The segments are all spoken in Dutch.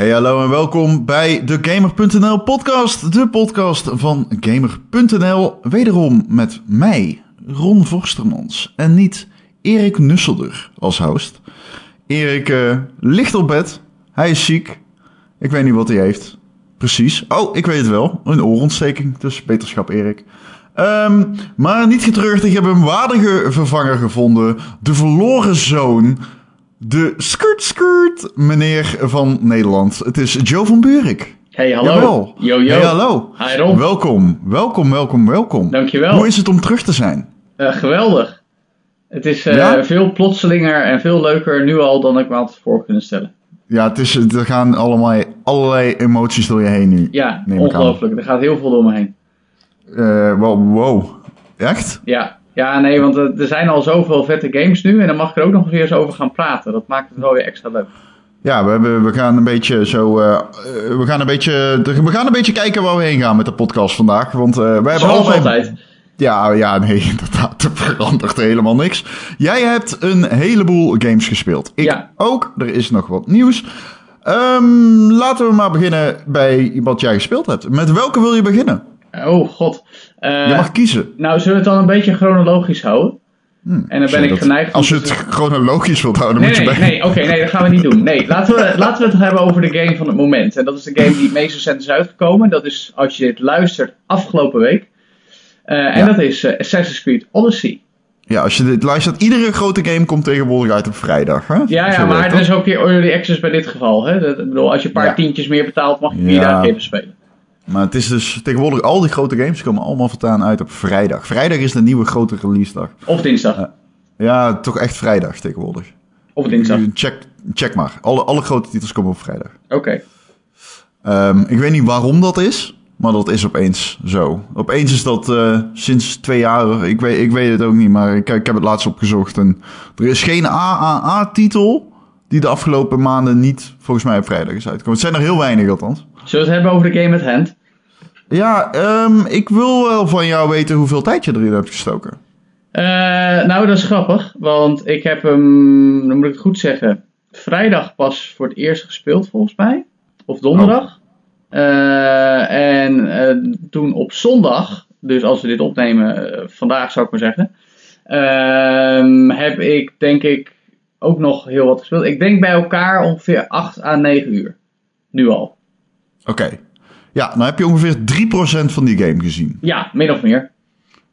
Hey, hallo en welkom bij de Gamer.nl podcast. De podcast van Gamer.nl. Wederom met mij, Ron Vorstermans. En niet Erik Nusselder als host. Erik uh, ligt op bed. Hij is ziek. Ik weet niet wat hij heeft. Precies. Oh, ik weet het wel. Een oorontsteking. Dus beterschap, Erik. Um, maar niet getreurd, ik heb een waardige vervanger gevonden. De verloren zoon. De skirt skirt meneer van Nederland. Het is Joe van Buurik. Hey, hallo. Jawel. Yo, yo. Hey, hallo. Hi, Ron. Welkom, welkom, welkom, welkom. Dankjewel. Hoe is het om terug te zijn? Uh, geweldig. Het is uh, Ja? veel plotselinger en veel leuker nu al dan ik me had voor kunnen stellen. Ja, het is, er gaan allemaal, allerlei emoties door je heen nu. Ja, ongelooflijk. Er gaat heel veel door me heen. Eh, wow, wow. Echt? Ja, ja nee, want er zijn al zoveel vette games nu en dan mag ik er ook nog eens over gaan praten. Dat maakt het wel weer extra leuk. Ja, we, hebben, we gaan een beetje zo. eh, we, gaan een beetje, we gaan een beetje kijken waar we heen gaan met de podcast vandaag. Want eh wij hebben Zoals allebei- altijd. Ja, ja, nee, inderdaad. Er verandert helemaal niks. Jij hebt een heleboel games gespeeld. Ik Ja. ook. Er is nog wat nieuws. Ehm, laten we maar beginnen bij wat jij gespeeld hebt. Met welke wil je beginnen? Oh god. Eh, je mag kiezen. Nou, zullen we het dan een beetje chronologisch houden? en dan ben ik dat- geneigd Als je het chronologisch wilt houden, dan Nee, moet je nee, bij... nee, oké, nee, dat gaan we niet doen. Nee, laten we, laten we het hebben over de game van het moment. En dat is de game die het meest recent is uitgekomen. Dat is, als je dit luistert, afgelopen week. Eh, en dat is eh, Assassin's Creed Odyssey. Ja, als je dit luistert, iedere grote game komt tegenwoordig uit op vrijdag. Hè? Ja, ja maar er is ook weer early access bij dit geval. Hè? Dat, ik bedoel, als je een paar Ja. tientjes meer betaalt, mag je vier Ja. dagen even spelen. Maar het is dus tegenwoordig, al die grote games komen allemaal voortaan uit op vrijdag. Vrijdag is de nieuwe grote release dag. Of dinsdag. Ja. Ja, toch echt vrijdag tegenwoordig. Of dinsdag. Check, check maar. Alle, alle grote titels komen op vrijdag. Oké. Ehm, ik weet niet waarom dat is, maar dat is opeens zo. Opeens is dat eh, sinds twee jaar, ik weet, ik weet het ook niet, maar ik, ik heb het laatst opgezocht. En er is geen AAA-titel die de afgelopen maanden niet, volgens mij, op vrijdag is uitgekomen. Het zijn er heel weinig althans. Zullen we het hebben over de game at hand? Ja, ehm, ik wil wel van jou weten hoeveel tijd je erin hebt gestoken. Eh, nou, dat is grappig. Want ik heb hem, dan moet ik het goed zeggen, vrijdag pas voor het eerst gespeeld volgens mij. Of donderdag. Eh, en eh, toen op zondag, dus als we dit opnemen, vandaag zou ik maar zeggen, ehm, heb ik denk ik ook nog heel wat gespeeld. Ik denk bij elkaar ongeveer 8 à 9 uur. Nu al. Oké. Ja, dan heb je ongeveer 3% van die game gezien. Ja, min of meer.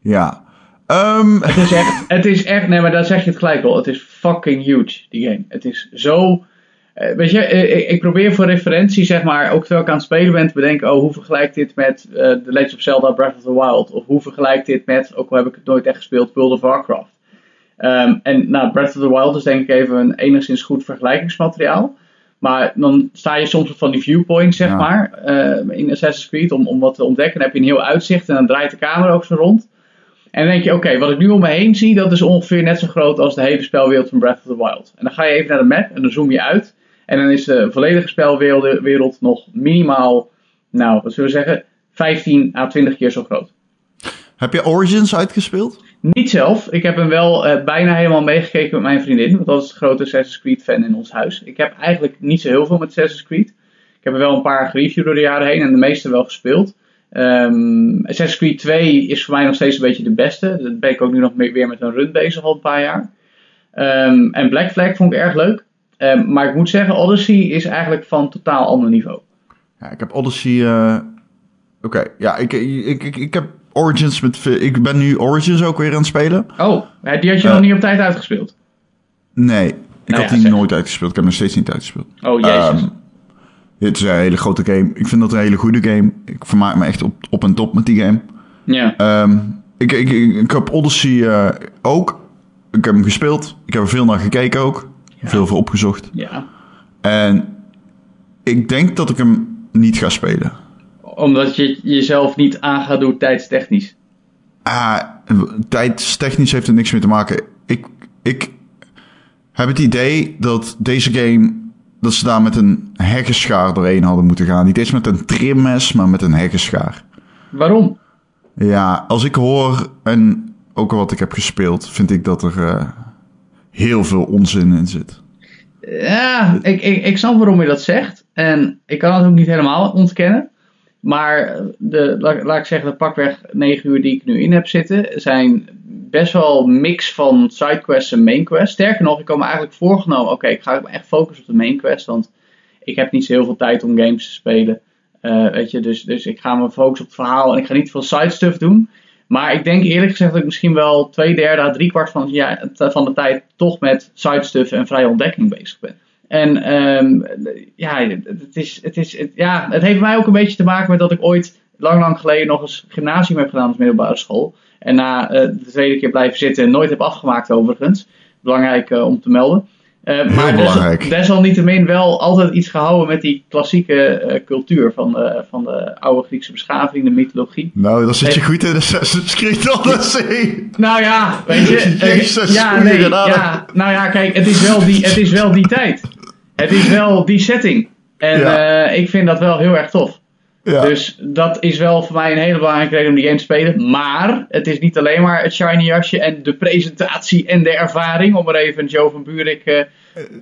Ja. Ehm, Het is echt, het is echt, nee, maar daar zeg je het gelijk al. Het is fucking huge, die game. Het is zo. eh, weet je, eh, ik, ik probeer voor referentie, zeg maar, ook terwijl ik aan het spelen ben, te bedenken: oh, hoe vergelijkt dit met eh The Legend of Zelda Breath of the Wild? Of hoe vergelijkt dit met, ook al heb ik het nooit echt gespeeld, World of Warcraft? Ehm, en nou, Breath of the Wild is denk ik even een enigszins goed vergelijkingsmateriaal. Maar dan sta je soms op van die viewpoints, zeg Ja. maar, eh, in Assassin's Creed, om, om wat te ontdekken. Dan heb je een heel uitzicht en dan draait de camera ook zo rond. En dan denk je, oké, wat ik nu om me heen zie, dat is ongeveer net zo groot als de hele spelwereld van Breath of the Wild. En dan ga je even naar de map en dan zoom je uit. En dan is de volledige spelwereld wereld nog minimaal, nou, wat zullen we zeggen, 15 à 20 keer zo groot. heb je Origins uitgespeeld? Niet zelf. Ik heb hem wel eh, bijna helemaal meegekeken met mijn vriendin. Want dat is de grote Assassin's Creed fan in ons huis. Ik heb eigenlijk niet zo heel veel met Assassin's Creed. Ik heb er wel een paar gereviewd door de jaren heen. En de meeste wel gespeeld. Ehm, Assassin's Creed 2 is voor mij nog steeds een beetje de beste. Dat ben ik ook nu nog weer met een run bezig al een paar jaar. Ehm, en Black Flag vond ik erg leuk. Ehm, maar ik moet zeggen, Odyssey is eigenlijk van totaal ander niveau. Ja, ik heb Odyssey. eh, Oké, ja, ik, ik, ik, ik heb Origins met. Ik ben nu Origins ook weer aan het spelen. Oh, die had je Eh. nog niet op tijd uitgespeeld. Nee, ik Nou had ja, die zeg. nooit uitgespeeld. Ik heb hem nog steeds niet uitgespeeld. Oh, jezus. Ehm, het is een hele grote game. Ik vind dat een hele goede game. Ik vermaak me echt op, op en top met die game. ja. Ehm, ik, ik, ik, ik heb Odyssey eh, ook. Ik heb hem gespeeld. Ik heb er veel naar gekeken ook. Veel voor opgezocht. ja. En ik denk dat ik hem niet ga spelen. Omdat je jezelf niet aan gaat doen tijdstechnisch. Ah, tijdstechnisch heeft er niks mee te maken. Ik, ik heb het idee dat deze game... dat ze daar met een heggenschaar doorheen hadden moeten gaan. Niet eens met een trimmes, maar met een heggenschaar. Waarom? Ja, als ik hoor en ook wat ik heb gespeeld... vind ik dat er eh, heel veel onzin in zit. Ja, ik, ik, ik snap waarom je dat zegt. En ik kan het ook niet helemaal ontkennen. Maar de, laat, ik zeggen, de pakweg 9 uur die ik nu in heb zitten, zijn best wel een mix van sidequests en mainquests. Sterker nog, ik me eigenlijk voorgenomen, oké, ik ga me echt focussen op de mainquest, want ik heb niet zo heel veel tijd om games te spelen. Uh, weet je, dus, dus ik ga me focussen op het verhaal en ik ga niet veel side stuff doen. Maar ik denk eerlijk gezegd dat ik misschien wel twee derde drie kwart van, van de tijd toch met side stuff en vrije ontdekking bezig ben. En um, ja, het, is, het, is, het, ja, het heeft mij ook een beetje te maken met dat ik ooit lang, lang geleden nog eens gymnasium heb gedaan als middelbare school. En na uh, de tweede keer blijven zitten en nooit heb afgemaakt overigens. Belangrijk uh, om te melden. Uh, Heel maar desalniettemin wel altijd iets gehouden met die klassieke uh, cultuur van de, van de oude Griekse beschaving, de mythologie. Nou, dan zit je goed in de Creed Odyssey. Nou ja, weet je. Jezus, ja, nee, ja, nou ja, kijk, het is wel die, het is wel die tijd. Het is wel die setting. En ja. uh, ik vind dat wel heel erg tof. Ja. Dus dat is wel voor mij een hele belangrijke reden om die game te spelen. Maar het is niet alleen maar het shiny jasje en de presentatie en de ervaring. Om er even Joe van Buurik uh,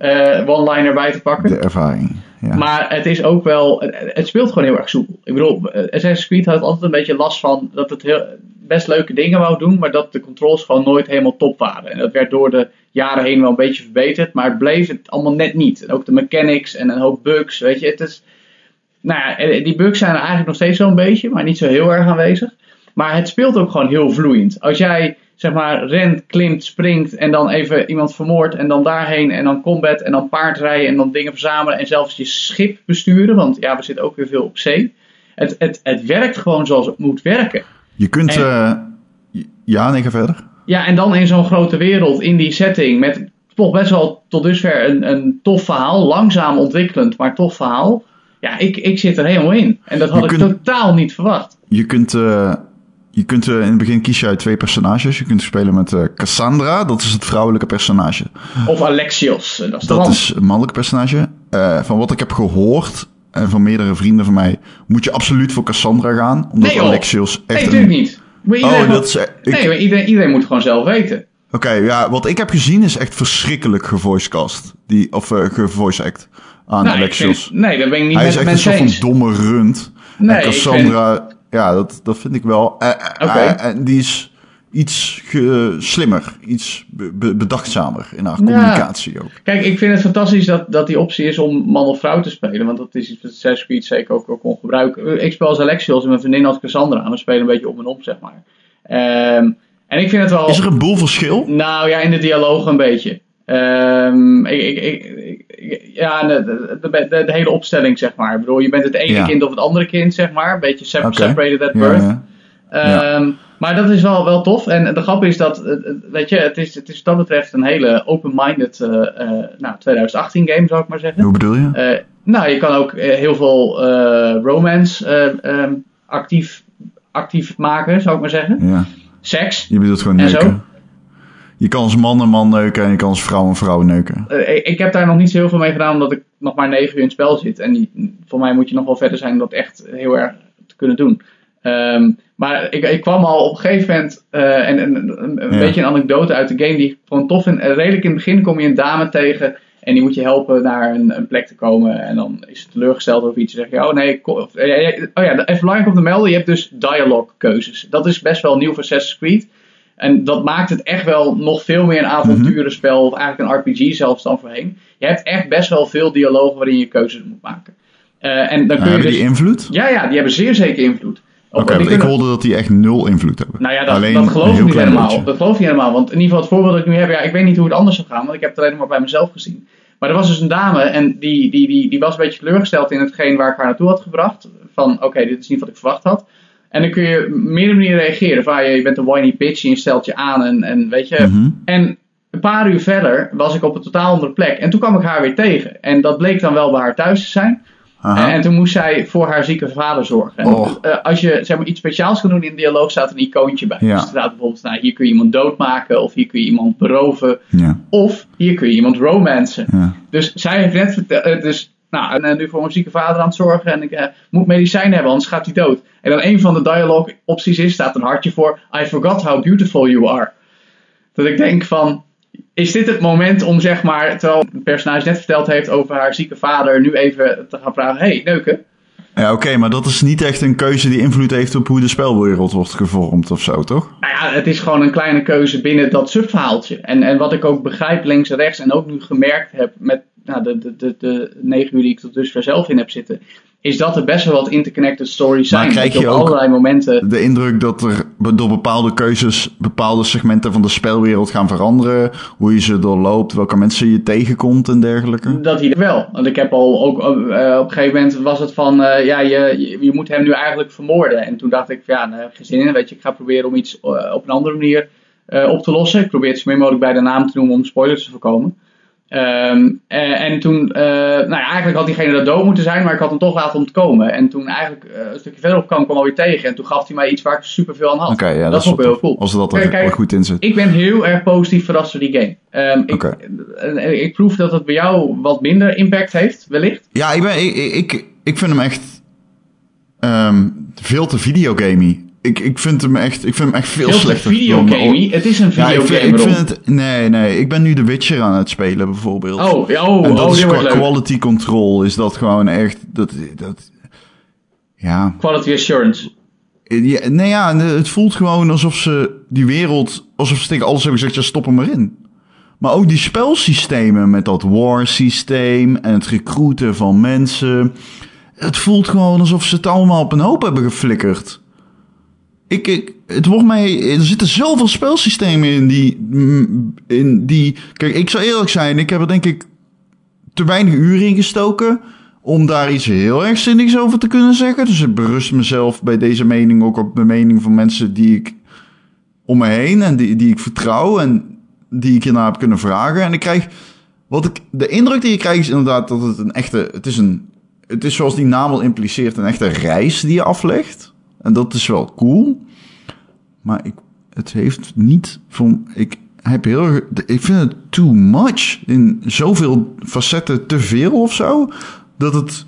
uh, one-liner bij te pakken. De ervaring. Ja. Maar het is ook wel. Het speelt gewoon heel erg soepel. Ik bedoel, Assassin's Creed had altijd een beetje last van dat het heel, best leuke dingen wou doen. Maar dat de controls gewoon nooit helemaal top waren. En dat werd door de jaren heen wel een beetje verbeterd. Maar het bleef het allemaal net niet. En ook de mechanics en een hoop bugs. Weet je, het is nou ja, die bugs zijn er eigenlijk nog steeds zo'n beetje, maar niet zo heel erg aanwezig. Maar het speelt ook gewoon heel vloeiend. Als jij zeg maar rent, klimt, springt en dan even iemand vermoordt en dan daarheen en dan combat en dan paardrijden en dan dingen verzamelen en zelfs je schip besturen, want ja, we zitten ook weer veel op zee. Het, het, het werkt gewoon zoals het moet werken. Je kunt, en, uh, ja, nee, ga verder. Ja, en dan in zo'n grote wereld, in die setting, met toch best wel tot dusver een, een tof verhaal, langzaam ontwikkelend, maar tof verhaal ja, ik, ik zit er helemaal in. En dat had ik totaal niet verwacht. Je kunt, uh, je kunt uh, in het begin kies je uit twee personages. Je kunt spelen met uh, Cassandra, dat is het vrouwelijke personage. Of Alexios, dat is, dat is een mannelijk personage. van wat ik heb gehoord en van meerdere vrienden van mij, moet je absoluut voor Cassandra gaan. Omdat nee, Alexios echt. Nee, natuurlijk niet. Maar iedereen, oh, moet... dat is, ik... nee, maar iedereen, iedereen moet gewoon zelf weten. Oké, okay, ja, wat ik heb gezien is echt verschrikkelijk gevoicecast. Die, of uh, gevoice act aan nou, Alexios. Vind, nee, dat ben ik niet Hij met is echt een soort van domme rund. Nee, en Cassandra, ja, dat, dat vind ik wel. En uh, okay. uh, die is iets ge, slimmer, iets be, bedachtzamer in haar communicatie ook. Kijk, ik vind het fantastisch dat, dat die optie is om man of vrouw te spelen. Want dat is iets wat Assassin's Creed zeker ook, ook kon gebruiken. Ik speel als Alexios en mijn vriendin als Cassandra. En we spelen een beetje op en op, zeg maar. Um, en ik vind het wel... Is er een boel verschil? Nou ja, in de dialoog een beetje. Um, ik, ik, ik, ja, de, de, de, de, hele opstelling, zeg maar. Ik bedoel, je bent het ene ja. kind of het andere kind, zeg maar. Een beetje okay. separated at birth. Ja, ja. Um, maar dat is wel, wel tof. En de grap is dat, weet je, het is, het is wat dat betreft een hele open-minded uh, uh, nou, 2018 game, zou ik maar zeggen. Hoe bedoel je? Uh, nou, je kan ook heel veel romance um, actief, actief maken, zou ik maar zeggen. Ja. Seks. Je bedoelt gewoon neuken. Je kan als man een man neuken en je kan als vrouw een vrouw neuken. Ik, ik, heb daar nog niet zo heel veel mee gedaan, omdat ik nog maar negen uur in het spel zit. En die, voor mij moet je nog wel verder zijn om dat echt heel erg te kunnen doen. Um, maar ik, ik, kwam al op een gegeven moment, uh, en, en, een, een ja. beetje een anekdote uit de game die ik gewoon tof vind. Redelijk in het begin kom je een dame tegen en die moet je helpen naar een, een plek te komen. En dan is ze teleurgesteld over iets. En zeg je, oh nee, kom, oh ja, even belangrijk om te melden, je hebt dus dialogue keuzes. Dat is best wel nieuw voor Assassin's Creed. En dat maakt het echt wel nog veel meer een avonturenspel, of eigenlijk een RPG zelfs dan voorheen. Je hebt echt best wel veel dialogen waarin je keuzes moet maken. Uh, en dan kun je hebben dus, die invloed? Ja, ja, die hebben zeer zeker invloed. Oké, ik hoorde dat die echt nul invloed hebben. Nou ja, dat, alleen dat geloof ik niet helemaal. Beetje. Dat geloof ik niet helemaal. Want in ieder geval het voorbeeld dat ik nu heb, ja, ik weet niet hoe het anders zou gaan, want ik heb het alleen maar bij mezelf gezien. Maar er was dus een dame en die, die, die, die was een beetje teleurgesteld in hetgeen waar ik haar naartoe had gebracht. Van oké, okay, dit is niet wat ik verwacht had. En dan kun je meerdere manieren reageren. Van, je, je bent een whiny bitch en je stelt je aan en, en weet je. Mhm. En een paar uur verder was ik op een totaal andere plek. En toen kwam ik haar weer tegen. En dat bleek dan wel bij haar thuis te zijn. Aha. En toen moest zij voor haar zieke vader zorgen. En Oh. uh, als je zeg maar, iets speciaals kan doen in de dialoog, staat een icoontje bij. Ja. Dus er staat bijvoorbeeld, nou, hier kun je iemand doodmaken, of hier kun je iemand beroven, Ja, of hier kun je iemand romancen. ja. Dus zij heeft net verteld, uh, dus, nou, en, uh, nu voor mijn zieke vader aan het zorgen en ik uh, moet medicijnen hebben, anders gaat hij dood. En dan een van de dialogue opties is, staat een hartje voor, I forgot how beautiful you are. Dat ik denk van, is dit het moment om zeg maar, terwijl het personage net verteld heeft over haar zieke vader, nu even te gaan vragen: hey, neuken? Ja, oké, maar dat is niet echt een keuze die invloed heeft op hoe de spelwereld wordt gevormd of zo, toch? Nou ja, het is gewoon een kleine keuze binnen dat subverhaaltje. En, en wat ik ook begrijp links en rechts en ook nu gemerkt heb met nou, de, de, de, de negen uur die ik tot dusver zelf in heb zitten, is dat er best wel wat interconnected stories zijn. Maar krijg je op allerlei momenten. De indruk dat er door bepaalde keuzes bepaalde segmenten van de spelwereld gaan veranderen. Hoe je ze doorloopt, welke mensen je tegenkomt en dergelijke. Dat hij wel. Want ik heb al ook eh, op een gegeven moment was het van eh, ja, je, je, je moet hem nu eigenlijk vermoorden. En toen dacht ik, ja, nou, geen zin in. Weet je, ik ga proberen om iets eh, op een andere manier eh, op te lossen. Ik probeer het zo min mogelijk bij de naam te noemen om spoilers te voorkomen. Ehm, en, en toen, eh, nou ja, eigenlijk had diegene dat dood moeten zijn, maar ik had hem toch laten ontkomen. En toen eigenlijk eh, een stukje verderop kwam, kwam alweer tegen. En toen gaf hij mij iets waar ik super veel aan had. Oké, ja, dat, dat is vond ik wel heel cool. Als er dat er Kijk, goed in zit. Ik ben heel erg positief verrast door die game. Ehm, ik, eh, ik proef dat het bij jou wat minder impact heeft, wellicht. Ja, ik, ben, ik, ik, ik vind hem echt ehm, veel te videogamey. Ik, ik vind hem echt, ik vind hem echt veel Heel slechter. Het is een Ja, ik videogame. vind, ik Rob. vind het. Nee, nee. Ik ben nu The Witcher aan het spelen, bijvoorbeeld. Oh, ja, oh, en dat oh, is dit qua leuk. quality control. Is dat gewoon echt. Dat, dat, ja. Quality assurance. ja. Nee, ja. Het voelt gewoon alsof ze die wereld. Alsof ze tegen alles hebben gezegd: ja, stop hem maar in. Maar ook die spelsystemen met dat war systeem en het recruiten van mensen. Het voelt gewoon alsof ze het allemaal op een hoop hebben geflikkerd. Ik, ik, het wordt mij, er zitten zoveel spelsystemen in die, mm, in die. Kijk, ik zal eerlijk zijn, ik heb er denk ik te weinig uren in gestoken om daar iets heel erg zinnigs over te kunnen zeggen. Dus ik berust mezelf bij deze mening ook op de mening van mensen die ik om me heen en die, die ik vertrouw en die ik hierna heb kunnen vragen. En ik krijg, wat ik, de indruk die je krijgt is inderdaad dat het een echte, het is een, het is zoals die naam al impliceert, een echte reis die je aflegt. En dat is wel cool. Maar ik, het heeft niet van, ik heb heel, ik vind het too much. In zoveel facetten te veel of zo. Dat het,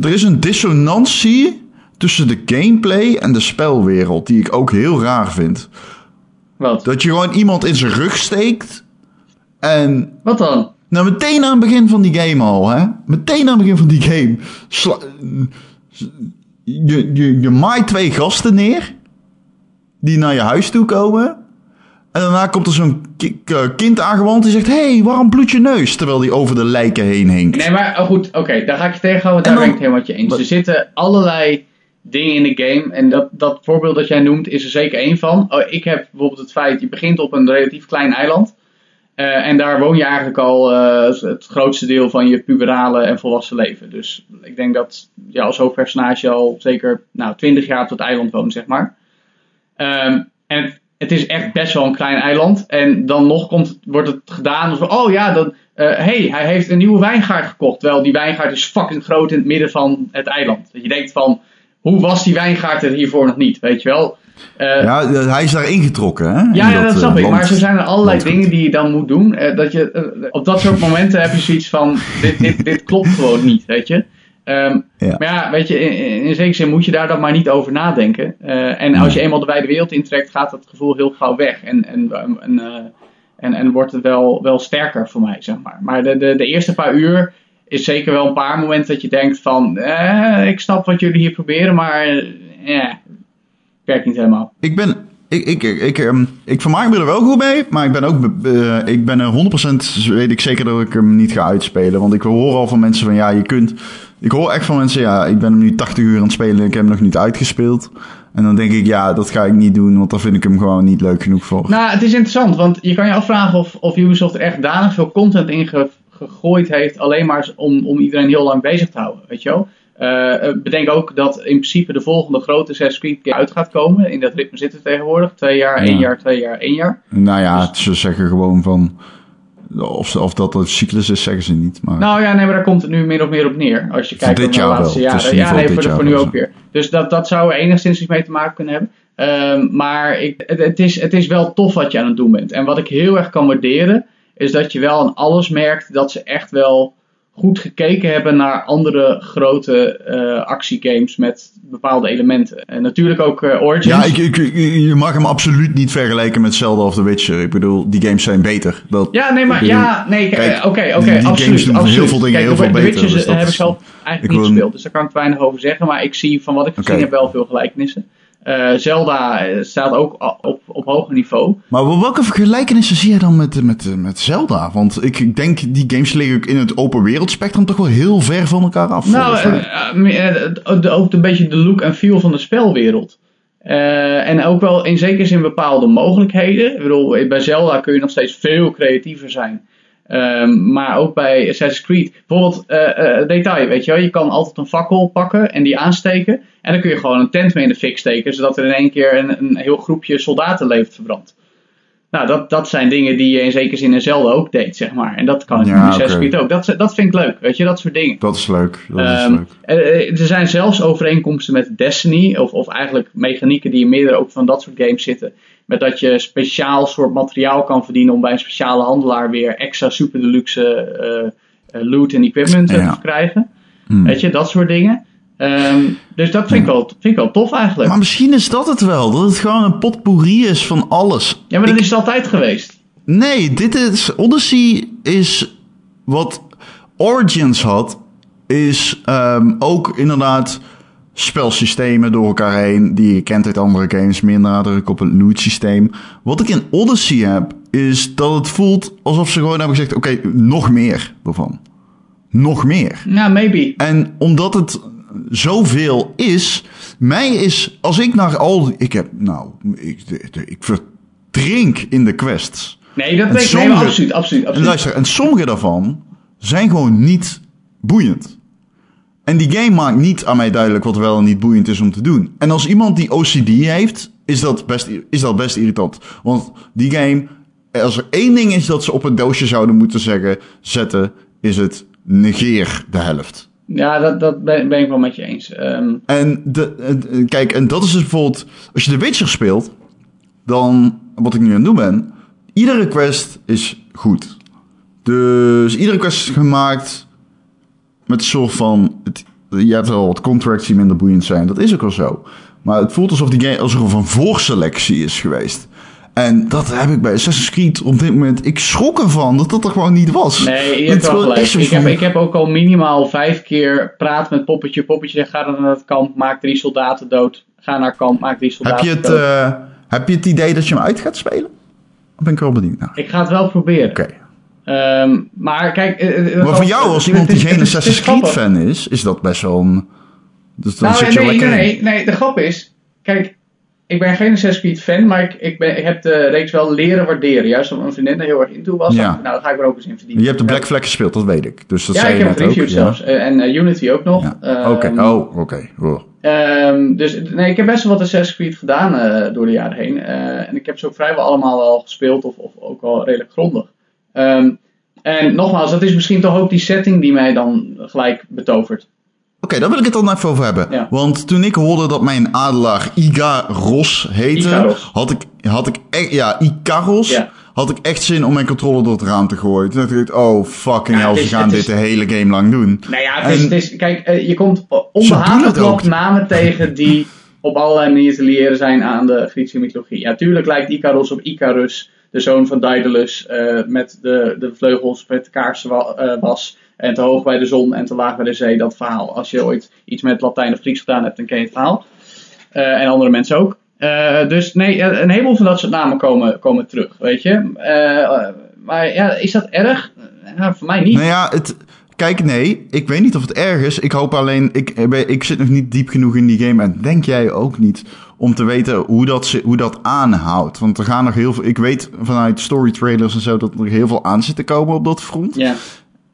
er is een dissonantie tussen de gameplay en de spelwereld. Die ik ook heel raar vind. Wat? Dat je gewoon iemand in zijn rug steekt. En Wat dan? nou, meteen aan het begin van die game al, hè? Meteen aan het begin van die game. Sla- je, je, je maait twee gasten neer. Die naar je huis toe komen. En daarna komt er zo'n ki- kind aangewand die zegt... Hé, hey, waarom bloedt je neus? Terwijl die over de lijken heen hinkt. Nee, maar oh goed, oké, daar ga ik je tegenhouden, En daar ben dan- ik het helemaal met je eens. Wat- Er zitten allerlei dingen in de game en dat, dat voorbeeld dat jij noemt is er zeker één van. Oh, ik heb bijvoorbeeld het feit, je begint op een relatief klein eiland. Eh, en daar woon je eigenlijk al eh, het grootste deel van je puberale en volwassen leven. Dus ik denk dat je als hoofdpersonage al zeker nou, 20 jaar op dat eiland woont, zeg maar. Ehm, en het, het is echt best wel een klein eiland. En dan nog komt, wordt het gedaan alsof, oh ja, dan, eh, hey, hij heeft een nieuwe wijngaard gekocht. Terwijl die wijngaard is fucking groot in het midden van het eiland. Dat je denkt van, hoe was die wijngaard er hiervoor nog niet, weet je wel? Eh, Ja, hij is daar ingetrokken, hè? ja, In ja, dat eh, snap ik. Maar zo zijn er allerlei landgoed. dingen die je dan moet doen. eh, dat je, op dat soort momenten heb je zoiets van: dit, dit, dit klopt gewoon niet, weet je. Ehm, Ja. Maar ja, weet je, in, in, zekere zin moet je daar dan maar niet over nadenken. En als je eenmaal de wijde wereld intrekt, gaat dat gevoel heel gauw weg. En, en, en, en, en wordt het wel, wel sterker voor mij, zeg maar. Maar de, de, de eerste paar uur is zeker wel een paar momenten dat je denkt van... Eh, ik snap wat jullie hier proberen, maar... eh, werkt niet helemaal. Ik ben. Ik, ik, ik, ik, ehm, ik vermaak me er wel goed mee, maar ik ben ook. eh, ik ben er 100% weet ik zeker dat ik hem niet ga uitspelen. Want ik hoor al van mensen van ja, je kunt. Ik hoor echt van mensen, ja, ik ben hem nu 80 uur aan het spelen en ik heb hem nog niet uitgespeeld. En dan denk ik, ja, dat ga ik niet doen, want daar vind ik hem gewoon niet leuk genoeg voor. Nou, het is interessant, want je kan je afvragen of, of Ubisoft er echt danig veel content in ge- gegooid heeft, alleen maar om, om iedereen heel lang bezig te houden, weet je wel. Eh, eh, bedenk ook dat in principe de volgende grote Creed game uit gaat komen. In dat ritme zitten tegenwoordig. Twee jaar, Ja. één jaar, twee jaar, één jaar. Nou ja, ze zeggen gewoon van. Of, of dat een cyclus is, zeggen ze niet. Maar Nou ja, nee, maar daar komt het nu min of meer op neer. Als je kijkt naar de jaar laatste wel. Jaren. Ja, nee, voor, voor nu ook weer. Dus dat, dat zou er enigszins iets mee te maken kunnen hebben. Ehm, maar ik, het, het, is, het is wel tof wat je aan het doen bent. En wat ik heel erg kan waarderen, is dat je wel aan alles merkt dat ze echt wel goed gekeken hebben naar andere grote eh, actiegames met bepaalde elementen. En natuurlijk ook eh, Origins. Ja, ik, ik, je mag hem absoluut niet vergelijken met Zelda of The Witcher. Ik bedoel, die games zijn beter. Dat, Ja, nee, maar bedoel, ja, nee, eh, oké, oké, die games absoluut. doen absoluut. heel veel dingen Kijk, heel veel beter, Witcher dus heb ik zelf eigenlijk ik niet wil- gespeeld, dus daar kan ik weinig over zeggen. Maar ik zie van wat ik gezien heb wel veel gelijkenissen. Eh, Zelda eh, staat ook op, op hoger niveau. Maar wel- welke vergelijkenissen zie je dan met, met, met Zelda? Want ik ik denk, die games liggen ook in het open wereld spectrum toch wel heel ver van elkaar af. Nou, eh, ook een beetje de look en feel van de spelwereld. En ook wel in zekere zin bepaalde mogelijkheden. Ik bedoel, bij Zelda kun je nog steeds veel creatiever zijn. Ehm, maar ook bij Assassin's Creed. Bijvoorbeeld, detail, weet je wel. Je kan altijd een fakkel pakken en die aansteken. En dan kun je gewoon een tent mee in de fik steken. Zodat er in één keer een, een heel groepje soldaten leeft verbrand. Nou, dat, dat zijn dingen die je in zekere zin in Zelda ook deed, zeg maar. En dat kan ik Ja, in Assassin's ook. Dat, dat vind ik leuk, weet je. Dat soort dingen. dat is leuk. Dat is Ehm, leuk. eh, eh, er zijn zelfs overeenkomsten met Destiny, of, of eigenlijk mechanieken die in meerdere ook van dat soort games zitten. Met dat je speciaal soort materiaal kan verdienen om bij een speciale handelaar weer extra super deluxe eh, loot en equipment Ja. te verkrijgen. Hmm. Weet je, dat soort dingen. Ehm, dus dat vind, ik wel, vind ik wel tof eigenlijk. Maar misschien is dat het wel. Dat het gewoon een potpourri is van alles. ja, maar dat Ik- is het altijd geweest. Nee, dit is. Odyssey is. Wat Origins had. Is ehm, ook inderdaad. Spelsystemen door elkaar heen. Die je kent uit andere games. Meer nadruk op het loot systeem. Wat ik in Odyssey heb. Is dat het voelt alsof ze gewoon hebben gezegd: oké, nog meer ervan. Nog meer. Ja, maybe. En omdat het zoveel is, mij is, als ik naar al, ik heb, nou, ik, ik verdrink in de quests. Nee, dat weet ik. Nee, absoluut, absoluut, En absoluut. luister, en sommige daarvan zijn gewoon niet boeiend. En die game maakt niet aan mij duidelijk wat wel en niet boeiend is om te doen. En als iemand die OCD heeft, is dat best, is dat best irritant. Want die game, als er één ding is dat ze op een doosje zouden moeten zeggen, zetten, is het negeer de helft. Ja, dat, dat ben, ik wel met je eens. Ehm, En de, kijk, en dat is dus bijvoorbeeld, als je The Witcher speelt, dan, wat ik nu aan het doen ben, iedere quest is goed. Dus iedere quest is gemaakt met een soort van, je hebt wel wat contracts die minder boeiend zijn, dat is ook wel zo. Maar het voelt alsof die game, alsof er een voorselectie is geweest. En dat heb ik bij Assassin's Creed op dit moment. Ik schrok ervan dat dat er gewoon niet was. Nee, je hebt wel gelijk. Ik heb, ik heb ook al minimaal vijf keer praat met poppetje. Poppetje zegt, ga dan naar het kamp, maak drie soldaten dood. Ga naar kamp, maak drie heb, soldaten je het, dood. eh, heb je het idee dat je hem uit gaat spelen? Daar ben ik wel benieuwd naar. Ik ga het wel proberen. Oké. Ehm, maar kijk... eh, eh, Maar voor jou, als iemand die geen Assassin's Creed fan is, is dat best wel een... Dus dan Nou, zit je nee, lekker nee, nee, nee. De grap is, kijk, ik ben geen Assassin's fan, maar ik, ik, ben, ik heb de reeks wel leren waarderen. Juist omdat mijn vriendin er heel erg into was. Ja. Nou, dan ga ik er ook eens in verdienen. Je hebt de Black Flag gespeeld, dat weet ik. Dus dat Ja, ik heb het reviewed zelfs. En eh, Unity ook nog. Ja. Ehm, Oké, oh, oké. Oh. Ehm, dus nee, ik heb best wel wat Assassin's Creed gedaan eh, door de jaren heen. Eh, en ik heb ze ook vrijwel allemaal wel gespeeld, of, of ook wel redelijk grondig. Ehm, en nogmaals, dat is misschien toch ook die setting die mij dan gelijk betovert. Oké, daar wil ik het dan even over hebben. Ja. Want toen ik hoorde dat mijn adelaar Igaros heette, had ik, had ik echt, ja, Ikaros, Ja. had ik echt zin om mijn controller door het raam te gooien. Toen dacht ik, oh fucking Ja, hell, ze is- gaan dit is- de hele game lang doen. Nou ja, het is, En- het is, kijk, eh, je komt nog namen tegen die op allerlei manieren te leren zijn aan de Griekse mythologie. Ja, tuurlijk lijkt Icaros op Icarus, de zoon van Daedalus, eh, met de, de vleugels met de kaarsen eh, was. En te hoog bij de zon en te laag bij de zee, dat verhaal. Als je ooit iets met Latijn of Grieks gedaan hebt, dan ken je het verhaal. Eh, en andere mensen ook. Eh, dus nee, eh, een heleboel van dat soort namen komen, komen terug, weet je. Maar ja, is dat erg? Voor mij niet. Nou ja, het, kijk, nee, ik weet niet of het erg is. Ik hoop alleen, ik, ik zit nog niet diep genoeg in die game. En denk jij ook niet, om te weten hoe dat, hoe dat aanhoudt. Want er gaan nog heel veel, ik weet vanuit story trailers en zo, dat er heel veel aan zit te komen op dat front. Ja.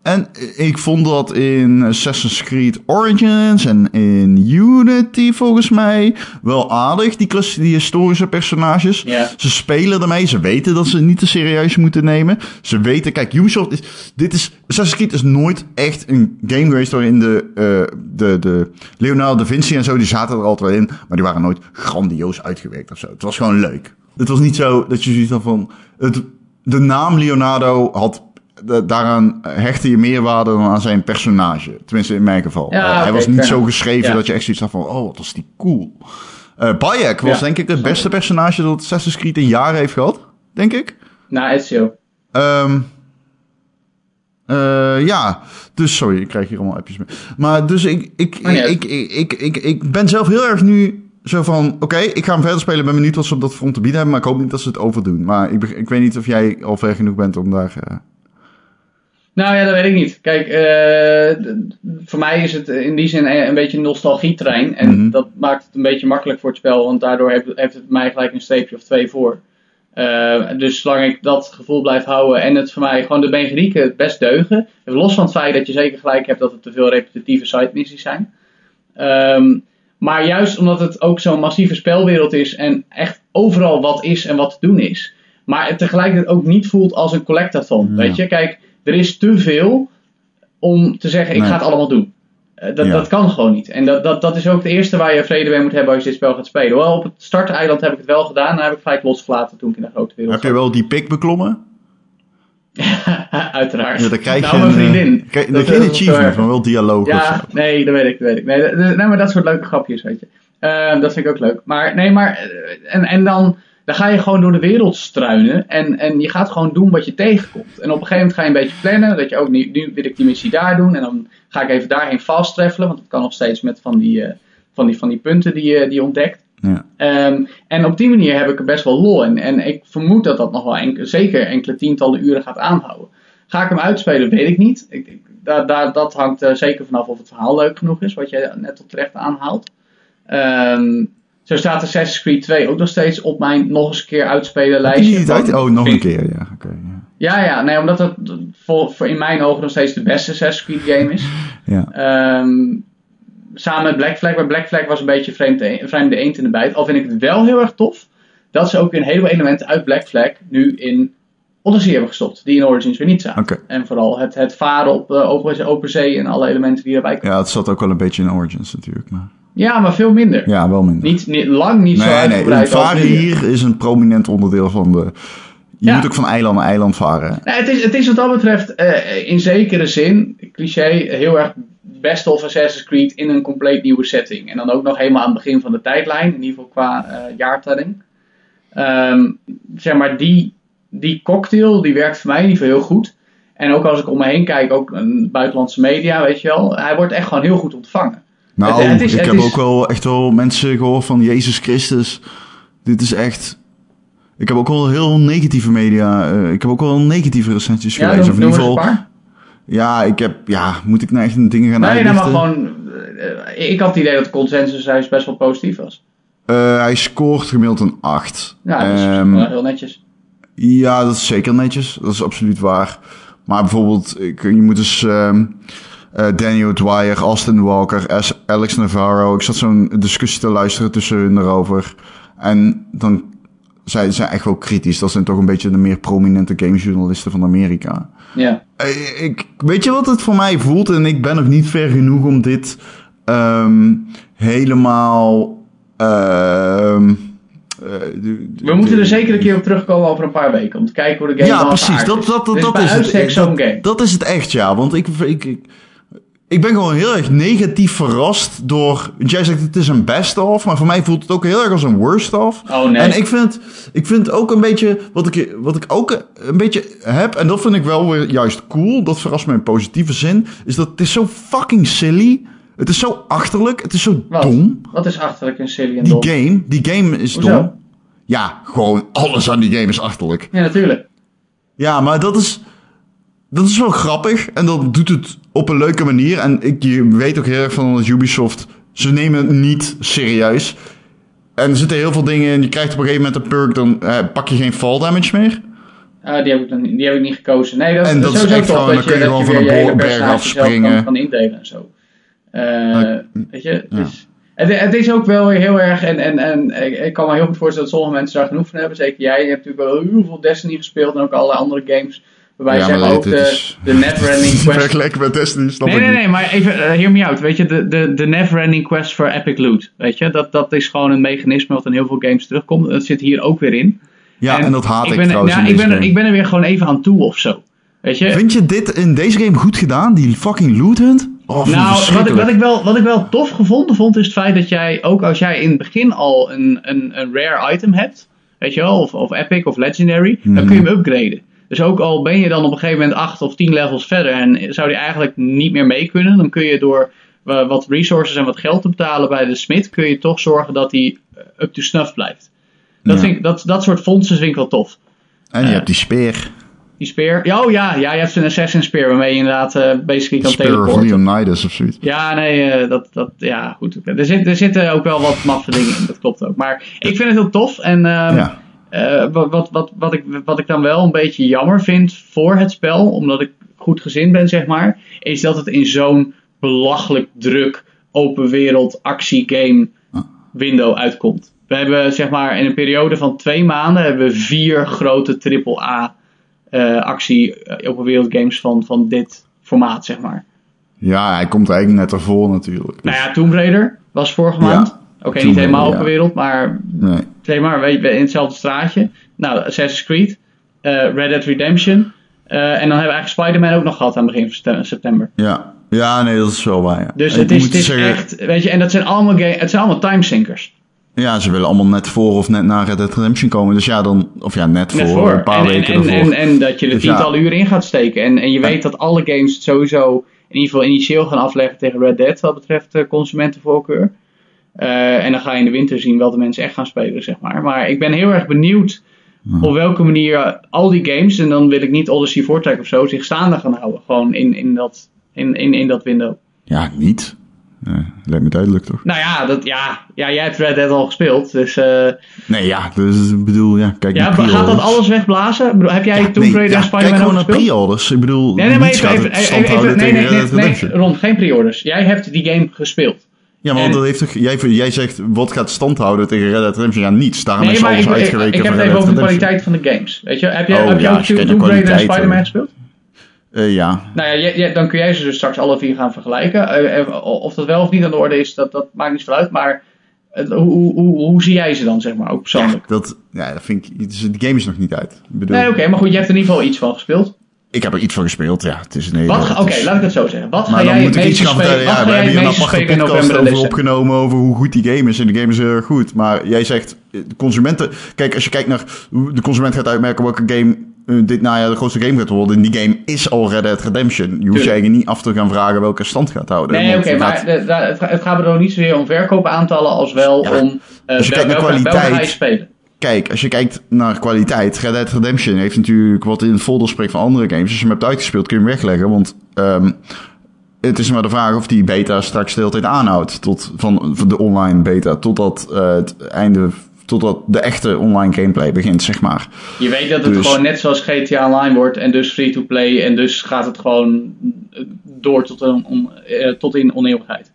En ik vond dat in Assassin's Creed Origins en in Unity volgens mij wel aardig, die, die historische personages. Ze spelen ermee, ze weten dat ze het niet te serieus moeten nemen. Ze weten, kijk, Ubisoft is, dit is, Assassin's Creed is nooit echt een game geweest waarin de, eh, de, de Leonardo da Vinci en zo, die zaten er altijd wel in, maar die waren nooit grandioos uitgewerkt of zo. Het was gewoon leuk. Het was niet zo dat je zoiets had van, het, de naam Leonardo had da- daaraan hechtte je meer waarde dan aan zijn personage. Tenminste, in mijn geval. Ja, hij was niet zo geschreven Ja. dat je echt zoiets had van... Oh, wat was die cool. Eh Bayek was denk ik het beste personage dat Assassin's Creed in jaren heeft gehad. Denk ik. Nou, Ezio. Eh, ja, dus sorry, ik krijg hier allemaal appjes mee. Maar dus ik, uit. ik, ik, ik, ik, ik ben zelf heel erg nu zo van... Oké, ik ga hem verder spelen. Ben benieuwd wat ze op dat front te bieden hebben. Maar ik hoop niet dat ze het overdoen. Maar ik, ik weet niet of jij al ver genoeg bent om daar... eh, Nou ja, dat weet ik niet. Kijk, eh, voor mij is het in die zin een, een beetje een nostalgietrein. En Mhm. dat maakt het een beetje makkelijk voor het spel, want daardoor heeft, heeft het mij gelijk een streepje of twee voor. Eh, dus zolang ik dat gevoel blijf houden en het voor mij gewoon de mechanieken het best deugen. Los van het feit dat je zeker gelijk hebt dat het te veel repetitieve side missies zijn. Ehm, maar juist omdat het ook zo'n massieve spelwereld is en echt overal wat is en wat te doen is. Maar het tegelijkertijd ook niet voelt als een collectathon. Ja. Weet je, kijk, er is te veel om te zeggen: ik Nee. ga het allemaal doen. Eh, dat, Ja. dat kan gewoon niet. En dat, dat, dat is ook het eerste waar je vrede mee moet hebben als je dit spel gaat spelen. Wel, op het starteiland heb ik het wel gedaan. Dan heb ik gelijk losgelaten toen ik in de grote wereld heb je wel die pik beklommen? Uiteraard. Ja, dan krijg je nou, mijn een, eh, vriendin. krijg- Dat je een is achievement, maar wel dialoog of Ja, zo. nee, dat weet ik, dat weet ik. Nee, dat, dat- nee, maar dat soort leuke grapjes, weet je. Eh, dat vind ik ook leuk. Maar nee, maar eh, en, en dan, dan ga je gewoon door de wereld struinen en, en je gaat gewoon doen wat je tegenkomt. En op een gegeven moment ga je een beetje plannen, dat je ook nu, nu wil ik die missie daar doen en dan ga ik even daarheen fast travelen, want dat kan nog steeds met van die, eh, van die, van die punten die, je die je ontdekt. Ja. Ehm, en op die manier heb ik er best wel lol in. En ik vermoed dat dat nog wel enke- zeker enkele tientallen uren gaat aanhouden. Ga ik hem uitspelen, weet ik niet. Ik, ik, daar, daar, dat hangt er zeker vanaf of het verhaal leuk genoeg is, wat je net al terecht aanhaalt. Ehm, zo staat Assassin's Creed 2 ook nog steeds op mijn nog eens een keer uitspelen lijstje. niet uit? Oh, nog een keer, ja. Oké. ja. Ja, ja, nee, omdat het voor, voor in mijn ogen nog steeds de beste Assassin's Creed game is. ja. Ehm, samen met Black Flag. Maar Black Flag was een beetje vreemd de, vreemde eend in de bijt. Al vind ik het wel heel erg tof dat ze ook weer een heleboel elementen uit Black Flag nu in Odyssey hebben gestopt. Die in Origins weer niet zaten. Oké. En vooral het, het varen op eh, open, open zee en alle elementen die erbij komen. Ja, het zat ook wel een beetje in Origins natuurlijk. Maar... Ja, maar veel minder. Ja, wel minder. Niet, niet, lang niet zo nee, nee. uitgebreid als Varen hier is een prominent onderdeel van de... Je Ja. moet ook van eiland naar eiland varen. Nou, het, is, het is wat dat betreft eh, in zekere zin, cliché, heel erg best of Assassin's Creed in een compleet nieuwe setting. En dan ook nog helemaal aan het begin van de tijdlijn, in ieder geval qua eh, jaartelling. Ehm, zeg maar, die, die cocktail, die werkt voor mij in ieder geval heel goed. En ook als ik om me heen kijk, ook een buitenlandse media, weet je wel, hij wordt echt gewoon heel goed ontvangen. Nou, Het- het is- ik heb is- ook wel echt wel mensen gehoord van Jezus Christus. Dit is echt... Ik heb ook wel heel negatieve media... eh, ik heb ook wel negatieve recensies Ja, gelezen. Of in ieder geval... Ja, ik heb... Ja, moet ik nou echt een dingen gaan Nee, nou, uitlichten? maar gewoon, eh, ik had het idee dat consensus juist best wel positief was. Eh, hij scoort gemiddeld een 8. Ja, dat is Ehm, wel heel netjes. Ja, dat is zeker netjes. Dat is absoluut waar. Maar bijvoorbeeld, ik, je moet dus ehm, eh, Daniel Dwyer, Austin Walker, Alex Navarro. Ik zat zo'n discussie te luisteren tussen hun erover. En dan zij zijn echt wel kritisch. Dat zijn toch een beetje de meer prominente gamejournalisten van Amerika. Ja. Eh, Ik, weet je wat het voor mij voelt? En ik ben nog niet ver genoeg om dit ehm, helemaal. ehm, eh, de- de- We moeten er zeker een keer op terugkomen over een paar weken. Om te kijken hoe de game ja, precies. Dat, is. dat, dat, is dat is het. Dat, game. dat is het echt, ja. Want ik, ik, ik, ik ben gewoon heel erg negatief verrast door... Jij zegt het is een best-of, maar voor mij voelt het ook heel erg als een worst-of. Oh nee. En ik vind, ik vind ook een beetje... Wat ik, wat ik ook een beetje heb, en dat vind ik wel weer juist cool... Dat verrast me in positieve zin... Is dat het is zo fucking silly... Het is zo achterlijk, het is zo Wat? dom. Wat is achterlijk en silly en Die dom? game, die game is Hoezo? dom. Ja, gewoon alles aan die game is achterlijk. Ja, natuurlijk. Ja, maar dat is, dat is wel grappig. En dat doet het op een leuke manier. En ik, je weet ook heel erg van dat Ubisoft... Ze nemen het niet serieus. En er zitten heel veel dingen in. Je krijgt op een gegeven moment een perk, dan eh, pak je geen fall damage meer. Ah, die, heb ik dan, niet- die heb ik niet gekozen. Nee, dat, En dat is sowieso echt gewoon, dat dan kun je dat gewoon van een berg afspringen. Kan, kan indelen en zo. Eh, weet je, Ja. dus, het, het is ook wel weer heel erg, en, en, en ik, ik kan me heel goed voorstellen dat sommige mensen daar genoeg van hebben. Zeker jij, je hebt natuurlijk wel heel veel Destiny gespeeld en ook allerlei andere games. Waarbij Ja, zeg maar maar ook dit de, is- de never-ending quest Vergelijken met Destiny, snap Nee, ik nee, nee, maar even, uh, hear me out. Weet je, de, de, de never-ending quest voor Epic Loot. Weet je, dat, dat is gewoon een mechanisme wat in heel veel games terugkomt. Dat zit hier ook weer in. Ja, en, dat haat ik, ben, trouwens nou, in ik, deze ben er, game. ik ben er weer gewoon even aan toe of zo. Weet je? Vind je dit in deze game goed gedaan? Die fucking loot hunt? Oh, Nou, wat ik, wat, ik wel, wat ik wel tof gevonden vond, is het feit dat jij, ook als jij in het begin al een, een, een rare item hebt, weet je wel, of, of epic of legendary, dan Mhm. kun je hem upgraden. Dus ook al ben je dan op een gegeven moment 8 of 10 levels verder en zou die eigenlijk niet meer mee kunnen, dan kun je door eh, wat resources en wat geld te betalen bij de smid, kun je toch zorgen dat die eh, up to snuff blijft. Dat, Ja. vind ik, dat, dat soort fondsen vind ik wel tof. En je eh, hebt die speer. Die spear. Ja, oh ja, ja, je hebt een assassin spear waarmee je inderdaad eh basically kan Spear of teleporten. Leonidas of zoiets. Ja, nee, eh, dat, dat, ja, goed. Er, zit, er zitten ook wel wat maffe dingen in, dat klopt ook. Maar ik vind het heel tof. En ehm, Ja. Eh, wat, wat, wat, ik, wat ik dan wel een beetje jammer vind voor het spel, omdat ik goed gezind ben, zeg maar, is dat het in zo'n belachelijk druk open wereld actiegame window uitkomt. We hebben zeg maar in een periode van twee maanden hebben we vier grote AAA eh actie eh, open wereld games van, van dit formaat, zeg maar. ja, hij komt eigenlijk net ervoor natuurlijk. Dus, Nou ja, Tomb Raider was vorige Ja, maand. Oké, niet helemaal open wereld, maar nee. Zeg maar weet je, in hetzelfde straatje. Nou, Assassin's Creed, eh, Red Dead Redemption. eh, en dan hebben we eigenlijk Spider-Man ook nog gehad aan het begin van september. Ja. ja, nee, dat is wel waar. Ja. Dus het is, moet het is zeggen, echt, weet je, en dat zijn allemaal, ga- het zijn allemaal timesinkers. Ja, ze willen allemaal net voor of net na Red Dead Redemption komen. Dus ja, dan... Of ja, net, Net voor, voor. een paar en, weken en, ervoor. en, en dat je er Dus ja. tientallen uren in gaat steken. En, en je weet dat alle games het sowieso in ieder geval initieel gaan afleggen tegen Red Dead wat betreft eh, consumentenvoorkeur. Eh, en dan ga je in de winter zien welke mensen echt gaan spelen, zeg maar. Maar ik ben heel erg benieuwd op welke manier al die games, en dan wil ik niet Odyssey Vortex of zo, zich staande gaan houden. Gewoon in, in, dat, in, in, in dat window. Ja, niet. Ja, lijkt me duidelijk toch? Nou ja, dat, ja, ja, jij hebt Red Dead al gespeeld. Dus eh, Nee, ja, dus ik bedoel, ja, kijk ja, gaat dat alles wegblazen? Ik bedoel, Heb jij Ja, Tomb nee, Raider ja, en Kijk Spider-Man gewoon ook naar pre-orders. Ik bedoel, Nee, nee, maar even, even, even, nee, nee, nee, nee. Ron, geen pre-orders. Jij hebt die game gespeeld. Ja, maar En- dat heeft toch, jij, jij zegt, wat gaat stand houden tegen Red Dead Redemption? Ja, niets. Daarom Nee, is alles ik, ik, uitgeweken ik heb het even over de kwaliteit van de games. Weet je, heb je, Oh, heb je ook Tomb Raider en Spider-Man eh. gespeeld? Eh, ja, Nou ja, je- je- dan kun jij ze dus straks alle vier gaan vergelijken. Eh, of dat wel of niet aan de orde is, dat, dat maakt niet zoveel uit. Maar hoe, hoe, hoe, hoe zie jij ze dan, zeg maar, ook persoonlijk? dat, ja, dat vind ik, dus de game is nog niet uit. Ik bedoel, Nee, oké, maar goed, je hebt er in ieder geval iets van gespeeld. Ik heb er iets van gespeeld, ja. Het is ga- Oké, laat ik het zo zeggen. Wat ga Maar dan jij moet ik iets gaan vertellen. Ja, ga we hebben hier een aparte podcast over opgenomen over hoe goed die game is. En de game is heel erg goed. Maar jij zegt, eh, de consumenten... Kijk, als je kijkt naar de consument gaat uitmerken welke game eh, dit najaar de grootste game gaat worden. En die game is al Red Dead Redemption. Je hoeft je eigenlijk niet af te gaan vragen welke stand gaat houden. Nee, oké, maar gaat- de- de- het ga- gaat er ook niet zozeer om verkoopaantallen als wel Ja, om eh, als je kijkt naar welke kwaliteit- ga je spelen. Kijk, als je kijkt naar kwaliteit, Red Dead Redemption heeft natuurlijk wat in het voordeel spreekt van andere games. Als je hem hebt uitgespeeld, kun je hem wegleggen. Want ehm, het is maar de vraag of die beta straks de hele tijd aanhoudt. Tot, van, van de online beta, totdat eh, het einde, totdat de echte online gameplay begint, zeg maar. Je weet dat het Dus- gewoon net zoals GTA Online wordt en dus free-to-play en dus gaat het gewoon door tot, een, on- eh, tot in oneeuwigheid.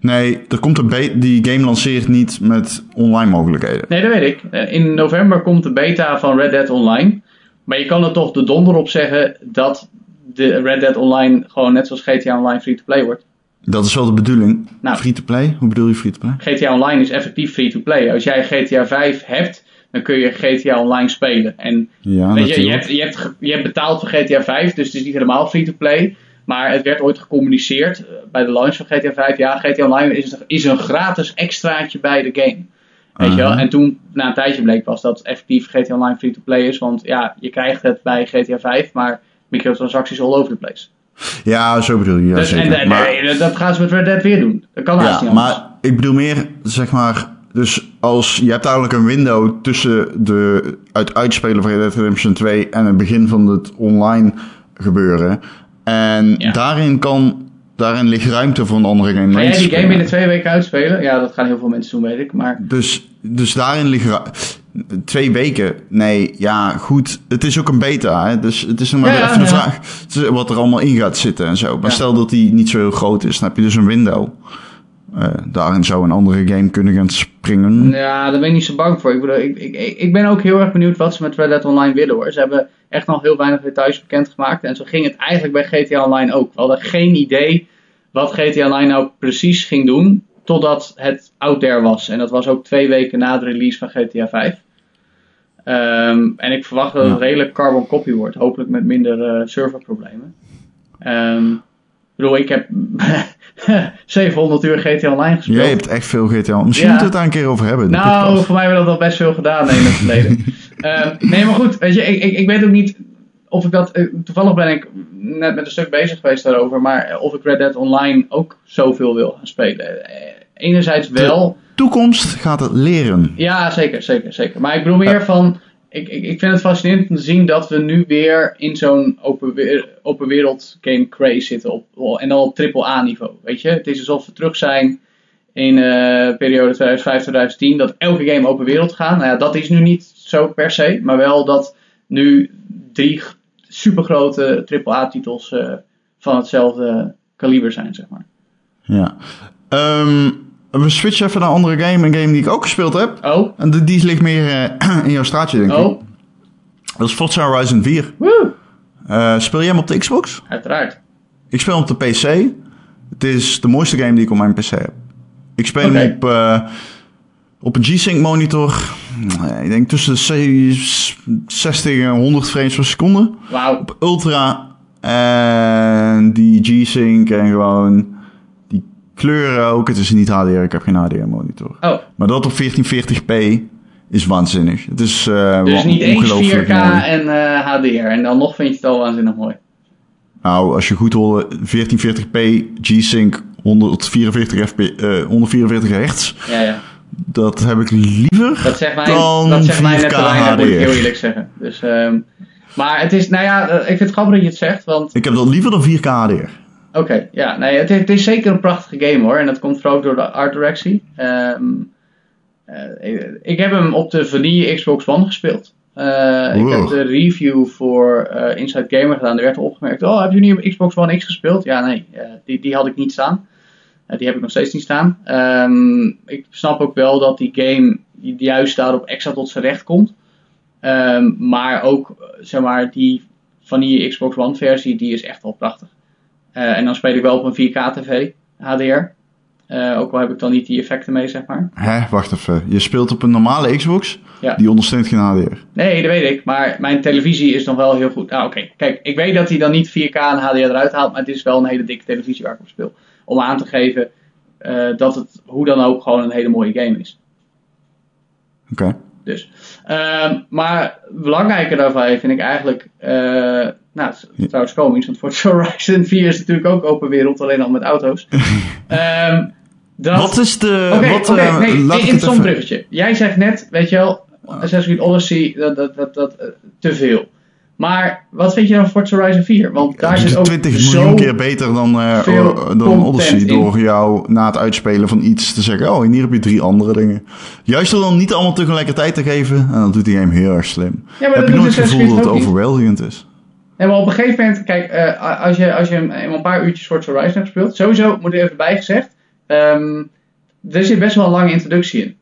Nee, er komt een be- die game lanceert niet met online mogelijkheden. Nee, dat weet ik. Eh, In november komt de beta van Red Dead Online. Maar je kan er toch de donder op zeggen dat de Red Dead Online gewoon net zoals GTA Online free-to-play wordt. Dat is wel de bedoeling. Nou. Free-to-play? Hoe bedoel je free-to-play? GTA Online is effectief free-to-play. Als jij GTA 5 hebt, dan kun je GTA Online spelen. En Ja, je, je, hebt, je, hebt, je hebt betaald voor GTA 5, dus het is niet helemaal free-to-play. Maar het werd ooit gecommuniceerd eh, bij de launch van GTA 5. Ja, GTA Online is, is een gratis extraatje bij de game. Weet je wel? Aha. En toen, na een tijdje bleek pas dat effectief GTA Online free-to-play is. Want ja, je krijgt het bij GTA 5, maar microtransacties all over the place. Ja, zo bedoel je. Ja, dus, zeker. en, en- Maar- en dat gaan ze met Red Dead weer doen. Dat kan haast Ja, niet anders. maar ik bedoel meer, zeg maar, dus als je hebt eigenlijk een window tussen de het uitspelen van Red Dead Redemption 2 en het begin van het online gebeuren. En Ja. daarin kan, daarin ligt ruimte voor een andere game. Ga mee jij die game binnen twee weken uitspelen? Ja, dat gaan heel veel mensen doen, weet ik. Maar Dus, dus daarin ligt twee weken. Nee, ja, goed. Het is ook een beta, hè? dus het is nog maar Ja, even de vraag wat er allemaal in gaat zitten en zo. Maar stel dat die niet zo heel groot is, dan heb je dus een window. Eh, daarin zou een andere game kunnen gaan springen. Ja, daar ben ik niet zo bang voor. Ik, bedoel, ik, ik, ik ben ook heel erg benieuwd wat ze met Red Dead Online willen hoor. Ze hebben echt nog heel weinig details bekendgemaakt. En zo ging het eigenlijk bij GTA Online ook. We hadden geen idee wat GTA Online nou precies ging doen. Totdat het out there was. En dat was ook twee weken na de release van GTA 5. Ehm, en ik verwacht dat het redelijk carbon copy wordt. Hopelijk met minder eh, serverproblemen. Ehm, ik bedoel, ik heb 700 uur GTA Online gespeeld. Jij hebt echt veel GTA. Misschien Ja. moeten we het daar een keer over hebben. de Nou, voor mij hebben we dat al best veel gedaan nee, in het verleden. Ehm, nee, maar goed, weet je, ik, ik, ik weet ook niet of ik dat... eh, toevallig ben ik net met een stuk bezig geweest daarover, maar of ik Red Dead Online ook zoveel wil gaan spelen. Eh, enerzijds wel, Toekomst gaat het leren. ja, zeker, zeker, zeker. Maar ik bedoel meer van, ik, ik, ik vind het fascinerend om te zien dat we nu weer in zo'n open, open wereld game craze zitten, op, en dan op AAA niveau, weet je. Het is alsof we terug zijn in eh periode 2005-2010, dat elke game open wereld gaat. Nou ja, dat is nu niet zo per se, maar wel dat nu drie supergrote AAA-titels eh, van hetzelfde kaliber zijn, zeg maar. Ja. Ehm, we switchen even naar een andere game. Een game die ik ook gespeeld heb. Oh, En die- die ligt meer eh, in jouw straatje, denk ik. oh, Dat is Forza Horizon 4. woe, Eh, speel jij hem op de Xbox? uiteraard. Ik speel hem op de PC. Het is de mooiste game die ik op mijn PC heb. Ik speel hem op, eh, op een G-Sync monitor. Ik denk tussen de ze- 60 en 100 frames per seconde. Wauw, Op ultra. En die G-Sync en gewoon kleuren ook. Het is niet HDR, ik heb geen HDR monitor. oh. Maar dat op 1440p is waanzinnig. Het is eh Dus niet eens 4K ongelooflijk mooi. en eh, HDR. En dan nog vind je het al waanzinnig mooi. Nou, als je goed wil, 1440p G-Sync 144 fp, eh 144 hertz. Ja, ja. Dat heb ik liever Dat zegt mij, dan dat zegt mij 4K net te weinig, moet ik heel eerlijk zeggen. Dus, ehm, maar het is, nou ja, eh, ik vind het grappig dat je het zegt. Want, Ik heb dat liever dan 4K HDR. Oké, ja, nee, het, het is zeker een prachtige game hoor. En dat komt vooral door de art directie. Ehm, eh, ik- heb hem op de vanille Xbox One gespeeld. Eh, ik heb de review voor eh, Inside Gamer gedaan. Er werd opgemerkt, oh, heb je nu op Xbox One X gespeeld? Ja, nee, die, die had ik niet staan. Die heb ik nog steeds niet staan. Ehm, ik snap ook wel dat die game juist daarop extra tot zijn recht komt. Ehm, maar ook, zeg maar, die vanille Xbox One versie, die is echt wel prachtig. Eh, en dan speel ik wel op een 4K TV, HDR. Eh, ook al heb ik dan niet die effecten mee, zeg maar. Hè, wacht even. Je speelt op een normale Xbox. Ja. Die ondersteunt geen HDR. Nee, dat weet ik. Maar mijn televisie is nog wel heel goed. Nou, oké. Kijk, ik weet dat hij dan niet 4K en HDR eruit haalt. Maar het is wel een hele dikke televisie waar ik op speel. Om aan te geven eh, dat het hoe dan ook gewoon een hele mooie game is. Oké. Dus. Ehm, maar belangrijker daarvan vind ik eigenlijk. eh, nou, het is trouwens komisch, want Forza Horizon 4 is natuurlijk ook open wereld, alleen al met auto's. Ehm, dat, Wat is de... Oké, wat, oké, eh, nee, het interessant even... bruggetje. Jij zegt net, weet je wel, Assassin's Creed Odyssey, dat, dat, dat, dat eh, te veel. Maar wat vind je dan van Forza Horizon 4? Want daar is ook 20 zo... miljoen keer beter dan, o- dan Odyssey. in. Door jou na het uitspelen van iets te zeggen... Oh, en hier heb je drie andere dingen. Juist door dan niet allemaal tegelijkertijd te geven. En dan doet die game heel erg slim. Ja, heb je nooit het gevoel dat het overweldigend is? Nee, maar op een gegeven moment, kijk, eh, als, je, als je een paar uurtjes Forza Horizon hebt gespeeld, sowieso moet er even bijgezegd, ehm er zit best wel een lange introductie in.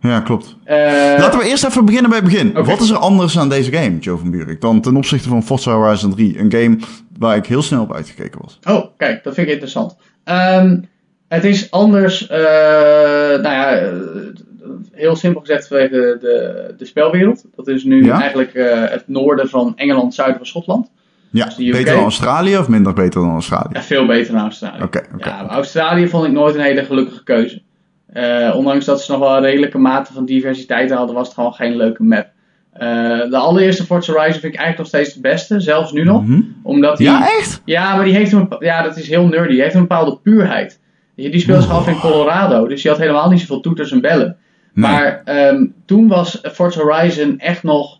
Ja, klopt. Eh, Laten we eerst even beginnen bij het begin. Wat is er anders aan deze game, Joe van Buurik, dan ten opzichte van Forza Horizon 3? Een game waar ik heel snel op uitgekeken was. Oh, kijk, dat vind ik interessant. Ehm, het is anders, eh, nou ja, eh, heel simpel gezegd vanwege de, de spelwereld. Dat is nu Ja? eigenlijk het noorden van Engeland, zuiden van Schotland. Ja, Dus beter dan Australië of minder beter dan Australië? Ja, veel beter dan Australië. Oké. Ja, Australië vond ik nooit een hele gelukkige keuze. Eh, ondanks dat ze nog wel een redelijke mate van diversiteit hadden, was het gewoon geen leuke map. Eh, de allereerste Forza Horizon vind ik eigenlijk nog steeds de beste, zelfs nu nog. Mhm. Omdat die, Ja, echt? Ja, maar die heeft een, ja, dat is heel nerdy. Die heeft een bepaalde puurheid. Die die speelt zich af in Colorado, dus die had helemaal niet zoveel toeters en bellen. Nee. Maar ehm, toen was Forza Horizon echt nog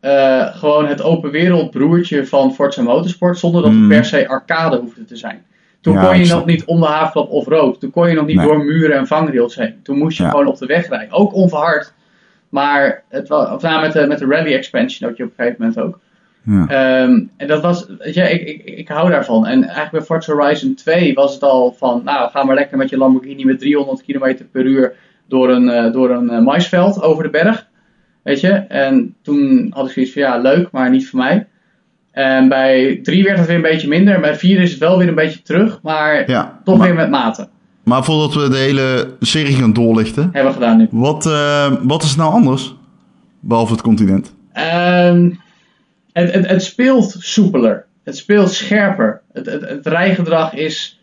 eh, gewoon het open wereld broertje van Forza Motorsport, zonder dat het Mm. per se arcade hoefde te zijn. Toen Ja, kon je nog niet om de haafklap of rood. Toen kon je nog niet Nee. door muren en vangrails heen. Toen moest je Ja. gewoon op de weg rijden. Ook onverhard. Maar het was, of nou, met, de, met de rally expansion had je op een gegeven moment ook. Ja. Ehm, en dat was, weet je, ik, ik, ik hou daarvan. En eigenlijk bij Forza Horizon 2 was het al van, nou, ga maar lekker met je Lamborghini met 300 km per uur door een, eh, door een eh, maisveld over de berg. Weet je, en toen had ik zoiets van, ja, leuk, maar niet voor mij. En bij 3 werd het weer een beetje minder. En bij 4 is het wel weer een beetje terug, maar ja. toch maar, weer met mate. maar voordat we de hele serie gaan doorlichten, Hebben we gedaan nu. wat, eh, wat is nou anders? Behalve het continent. Ehm, het, het, het speelt soepeler. Het speelt scherper. Het, het, het rijgedrag is.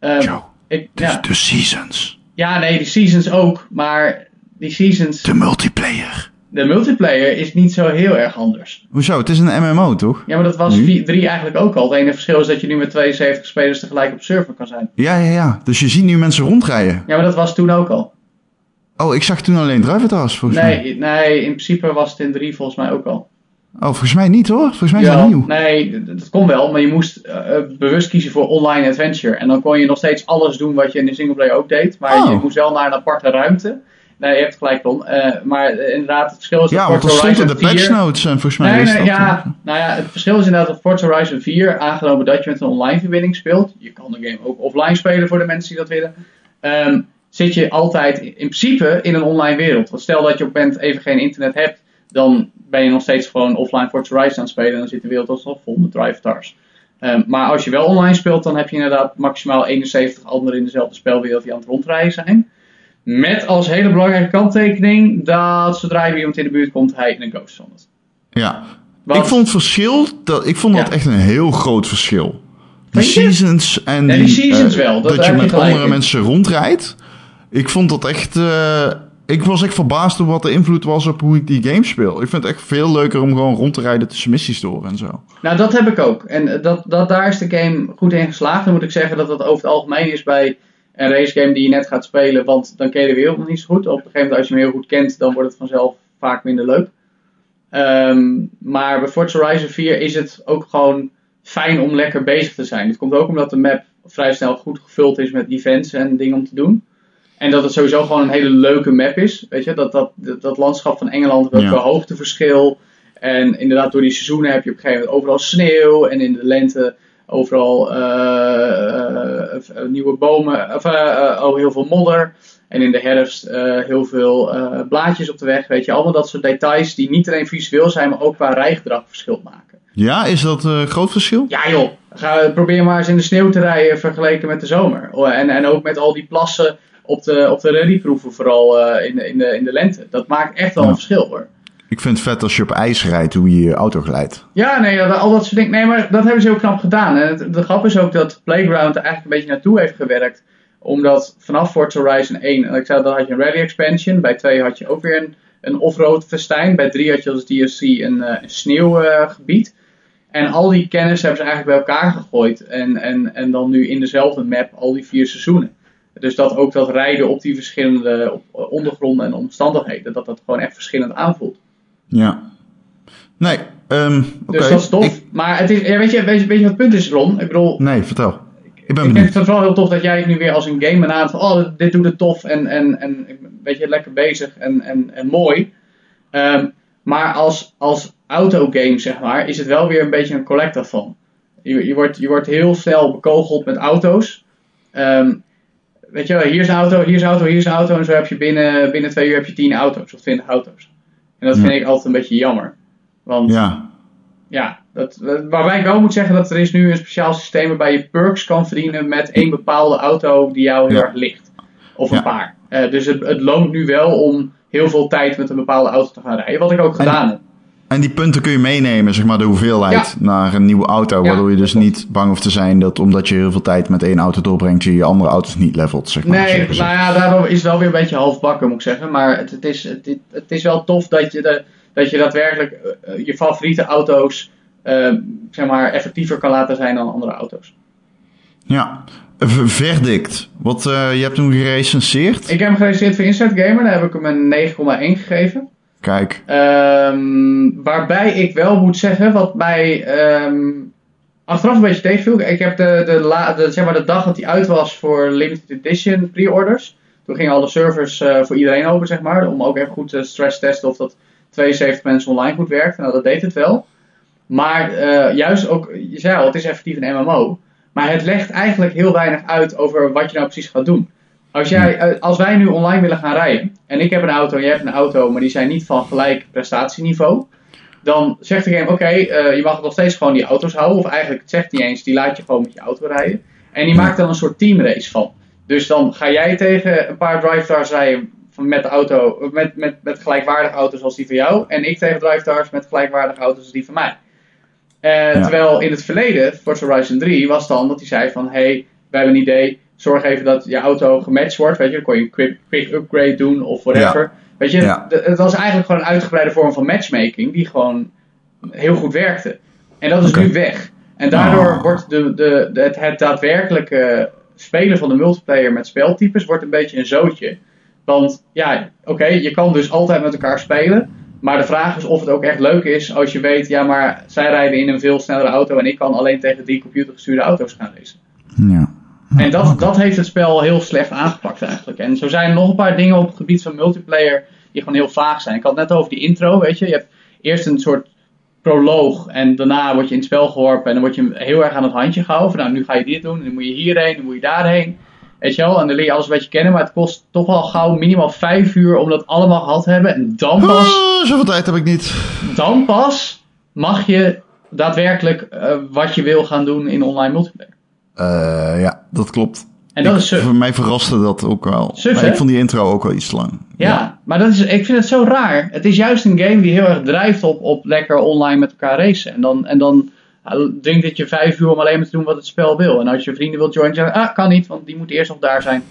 Joe, ik, de, ja. de seasons. ja, nee, die seasons ook. Maar die seasons. De multiplayer. De multiplayer is niet zo heel erg anders. Hoezo? Het is een MMO, toch? Ja, maar dat was Nu? 3 eigenlijk ook al. Het enige verschil is dat je nu met 72 spelers tegelijk op server kan zijn. Ja, ja, ja. Dus je ziet nu mensen rondrijden. Ja, maar dat was toen ook al. Oh, ik zag toen alleen Drive volgens mij. Nee, nee, in principe was het in 3 volgens mij ook al. Oh, volgens mij niet hoor. Volgens mij is dat nieuw. nee, dat kon wel, maar je moest eh, eh, bewust kiezen voor online adventure. En dan kon je nog steeds alles doen wat je in de singleplayer ook deed. Maar Oh. je moest wel naar een aparte ruimte. Nee, je hebt gelijk, Ron. Eh, maar eh, inderdaad, het verschil is dat Ja, want Forza stond in de patch 4 notes en volgens mij Nee, is nee, dat... ja, nou ja, het verschil is inderdaad dat Forza Horizon 4, aangenomen dat je met een online verbinding speelt, je kan de game ook offline spelen voor de mensen die dat willen, ehm, zit je altijd in principe in een online wereld. Want stel dat je op het moment even geen internet hebt, dan ben je nog steeds gewoon offline Forza Horizon aan het spelen en dan zit de wereld alsnog vol met drive stars. Ehm, maar als je wel online speelt, dan heb je inderdaad maximaal 71 anderen in dezelfde spelwereld die aan het rondrijden zijn. Met als hele belangrijke kanttekening dat zodra je bij iemand in de buurt komt, hij in een ghost zone is. Ja. Want- Ik vond verschil, dat, ik vond dat echt een heel groot verschil. Die je? seasons en die, die seasons eh, wel, dat dat je met andere in. mensen rondrijdt. Ik vond dat echt, eh, ik was echt verbaasd over wat de invloed was op hoe ik die game speel. Ik vind het echt veel leuker om gewoon rond te rijden tussen missies door en zo. Nou, dat heb ik ook. En eh, dat, dat, daar is de game goed in geslaagd. Dan moet ik zeggen dat dat over het algemeen is bij een racegame die je net gaat spelen. Want dan ken je de wereld nog niet zo goed. Op een gegeven moment, als je hem heel goed kent, dan wordt het vanzelf vaak minder leuk. Ehm, maar bij Forza Horizon 4 is het ook gewoon fijn om lekker bezig te zijn. Het komt ook omdat de map vrij snel goed gevuld is met events en dingen om te doen. En dat het sowieso gewoon een hele leuke map is. Weet je, dat, dat, dat, dat landschap van Engeland, dat Ja. hoogteverschil. En inderdaad, door die seizoenen heb je op een gegeven moment overal sneeuw. En in de lente overal eh, eh, eh, nieuwe bomen, of oh, heel veel modder. En in de herfst heel veel blaadjes op de weg. Weet je, allemaal dat soort details die niet alleen visueel zijn, maar ook qua rijgedrag verschil maken. Ja, is dat een groot verschil? Ja joh, Ga, probeer maar eens in de sneeuw te rijden vergeleken met de zomer. Oh, En, en ook met al die plassen op de, op de rallyproeven, vooral in, de, in, de, in de lente. Dat maakt echt wel Ja. een verschil hoor. Ik vind het vet als je op ijs rijdt, hoe je je auto glijdt. Ja, nee, al dat soort dingen. Nee, maar dat hebben ze heel knap gedaan. En de grap is ook dat Playground er eigenlijk een beetje naartoe heeft gewerkt. Omdat vanaf Forza Horizon 1, en ik zei dat had je een rally expansion. Bij 2 had je ook weer een, een offroad festijn. Bij 3 had je als DLC een, eh, een sneeuwgebied. en al die kennis hebben ze eigenlijk bij elkaar gegooid. En, en, en dan nu in dezelfde map al die vier seizoenen. Dus dat ook dat rijden op die verschillende eh, ondergronden en omstandigheden, dat dat gewoon echt verschillend aanvoelt. Ja. Nee, oké. Dus dat is tof. Ik- Maar het is, ja, weet, je, weet, je, weet je wat het punt is, Ron? Ik bedoel, nee, vertel. Ik ben ik vind het wel heel tof dat jij het nu weer als een game benadert. Van, oh, dit doet het tof en, en, en weet je, lekker bezig en, en, en mooi. Ehm, maar als, als autogame, zeg maar, is het wel weer een beetje een collector van. Je, je, wordt, je wordt heel snel bekogeld met auto's. Ehm, weet je wel, hier is een auto, hier is een auto, hier is een auto. En zo heb je binnen, binnen twee uur heb je tien auto's of twintig auto's. En dat vind ik altijd een beetje jammer. Want Ja, ja, dat, waarbij ik wel moet zeggen dat er is nu een speciaal systeem waarbij je perks kan verdienen met één bepaalde auto die jou heel erg ligt. Of een paar. Eh, dus het, het loont nu wel om heel veel tijd met een bepaalde auto te gaan rijden. Wat ik ook gedaan heb. En die punten kun je meenemen, zeg maar, de hoeveelheid naar een nieuwe auto. Ja, waardoor je dus niet bang hoeft te zijn dat omdat je heel veel tijd met één auto doorbrengt, je je andere auto's niet levelt, zeg maar. Nee, nou ja, daarom is het wel weer een beetje halfbakken moet ik zeggen. Maar het, het, is, het, het is wel tof dat je, de, dat je daadwerkelijk eh, eh, je favoriete auto's eh, zeg maar, effectiever kan laten zijn dan andere auto's. Ja. Verdict. Wat, eh, je hebt hem gerecenseerd. Ik heb hem geregisseerd voor Inside Gamer. Daar heb ik hem een 9,1 gegeven. Kijk. Ehm, waarbij ik wel moet zeggen, wat mij ehm, achteraf een beetje tegenviel. Ik heb de, de, la, de, zeg maar de dag dat hij uit was voor limited edition pre-orders. Toen gingen alle servers eh, voor iedereen open, zeg maar. Om ook even goed te stress testen of dat 72 mensen online goed werkt. Nou, dat deed het wel. Maar eh, juist ook, je zei al, het is effectief een MMO. Maar het legt eigenlijk heel weinig uit over wat je nou precies gaat doen. Als, jij, eh, als wij nu online willen gaan rijden, en ik heb een auto en jij hebt een auto, maar die zijn niet van gelijk prestatieniveau, dan zegt de game: Oké, eh, je mag nog steeds gewoon die auto's houden. Of eigenlijk het zegt niet eens, die laat je gewoon met je auto rijden. En die maakt dan een soort teamrace van. Dus dan ga jij tegen een paar drive stars rijden van met de auto, met, met, met gelijkwaardige auto's als die van jou. En ik tegen Drive Stars met gelijkwaardige auto's als die van mij. Eh, Terwijl in het verleden, Forza Horizon 3, was dan dat hij zei van... hey, we hebben een idee, zorg even dat je auto gematcht wordt. Weet je, dan kon je een quick, quick upgrade doen of whatever. Weet je, Ja. het was eigenlijk gewoon een uitgebreide vorm van matchmaking die gewoon heel goed werkte. En dat is nu weg. En daardoor Ah. wordt de, de, de- het, het daadwerkelijke spelen van de multiplayer met speltypes wordt een beetje een zootje. Want ja, oké, je kan dus altijd met elkaar spelen. Maar de vraag is of het ook echt leuk is als je weet, ja, maar zij rijden in een veel snellere auto en ik kan alleen tegen drie computergestuurde auto's gaan racen. Ja. En dat, dat heeft het spel heel slecht aangepakt eigenlijk. En zo zijn er nog een paar dingen op het gebied van multiplayer die gewoon heel vaag zijn. Ik had het net over die intro, weet je. Je hebt eerst een soort proloog en daarna word je in het spel geworpen en dan word je heel erg aan het handje gehouden. Van, Nou, nu ga je dit doen, en dan moet je hierheen, dan moet je daarheen. Weet je wel, en dan leer je alles een beetje kennen, maar het kost toch wel gauw minimaal vijf uur om dat allemaal gehad te hebben. En dan pas, Ah, zoveel tijd heb ik niet. dan pas mag je daadwerkelijk eh, wat je wil gaan doen in online multiplayer. Eh, ja, dat klopt. En dat Ik- is. Voor mij verraste dat ook wel. Maar ik vond die intro ook wel iets lang. Ja, maar dat is, ik vind het zo raar. Het is juist een game die heel erg drijft op, op lekker online met elkaar racen. En dan, en dan dringt het je vijf uur om alleen maar te doen wat het spel wil. En als je vrienden wilt joinen, zeggen ah, kan niet, want die moeten eerst nog daar zijn.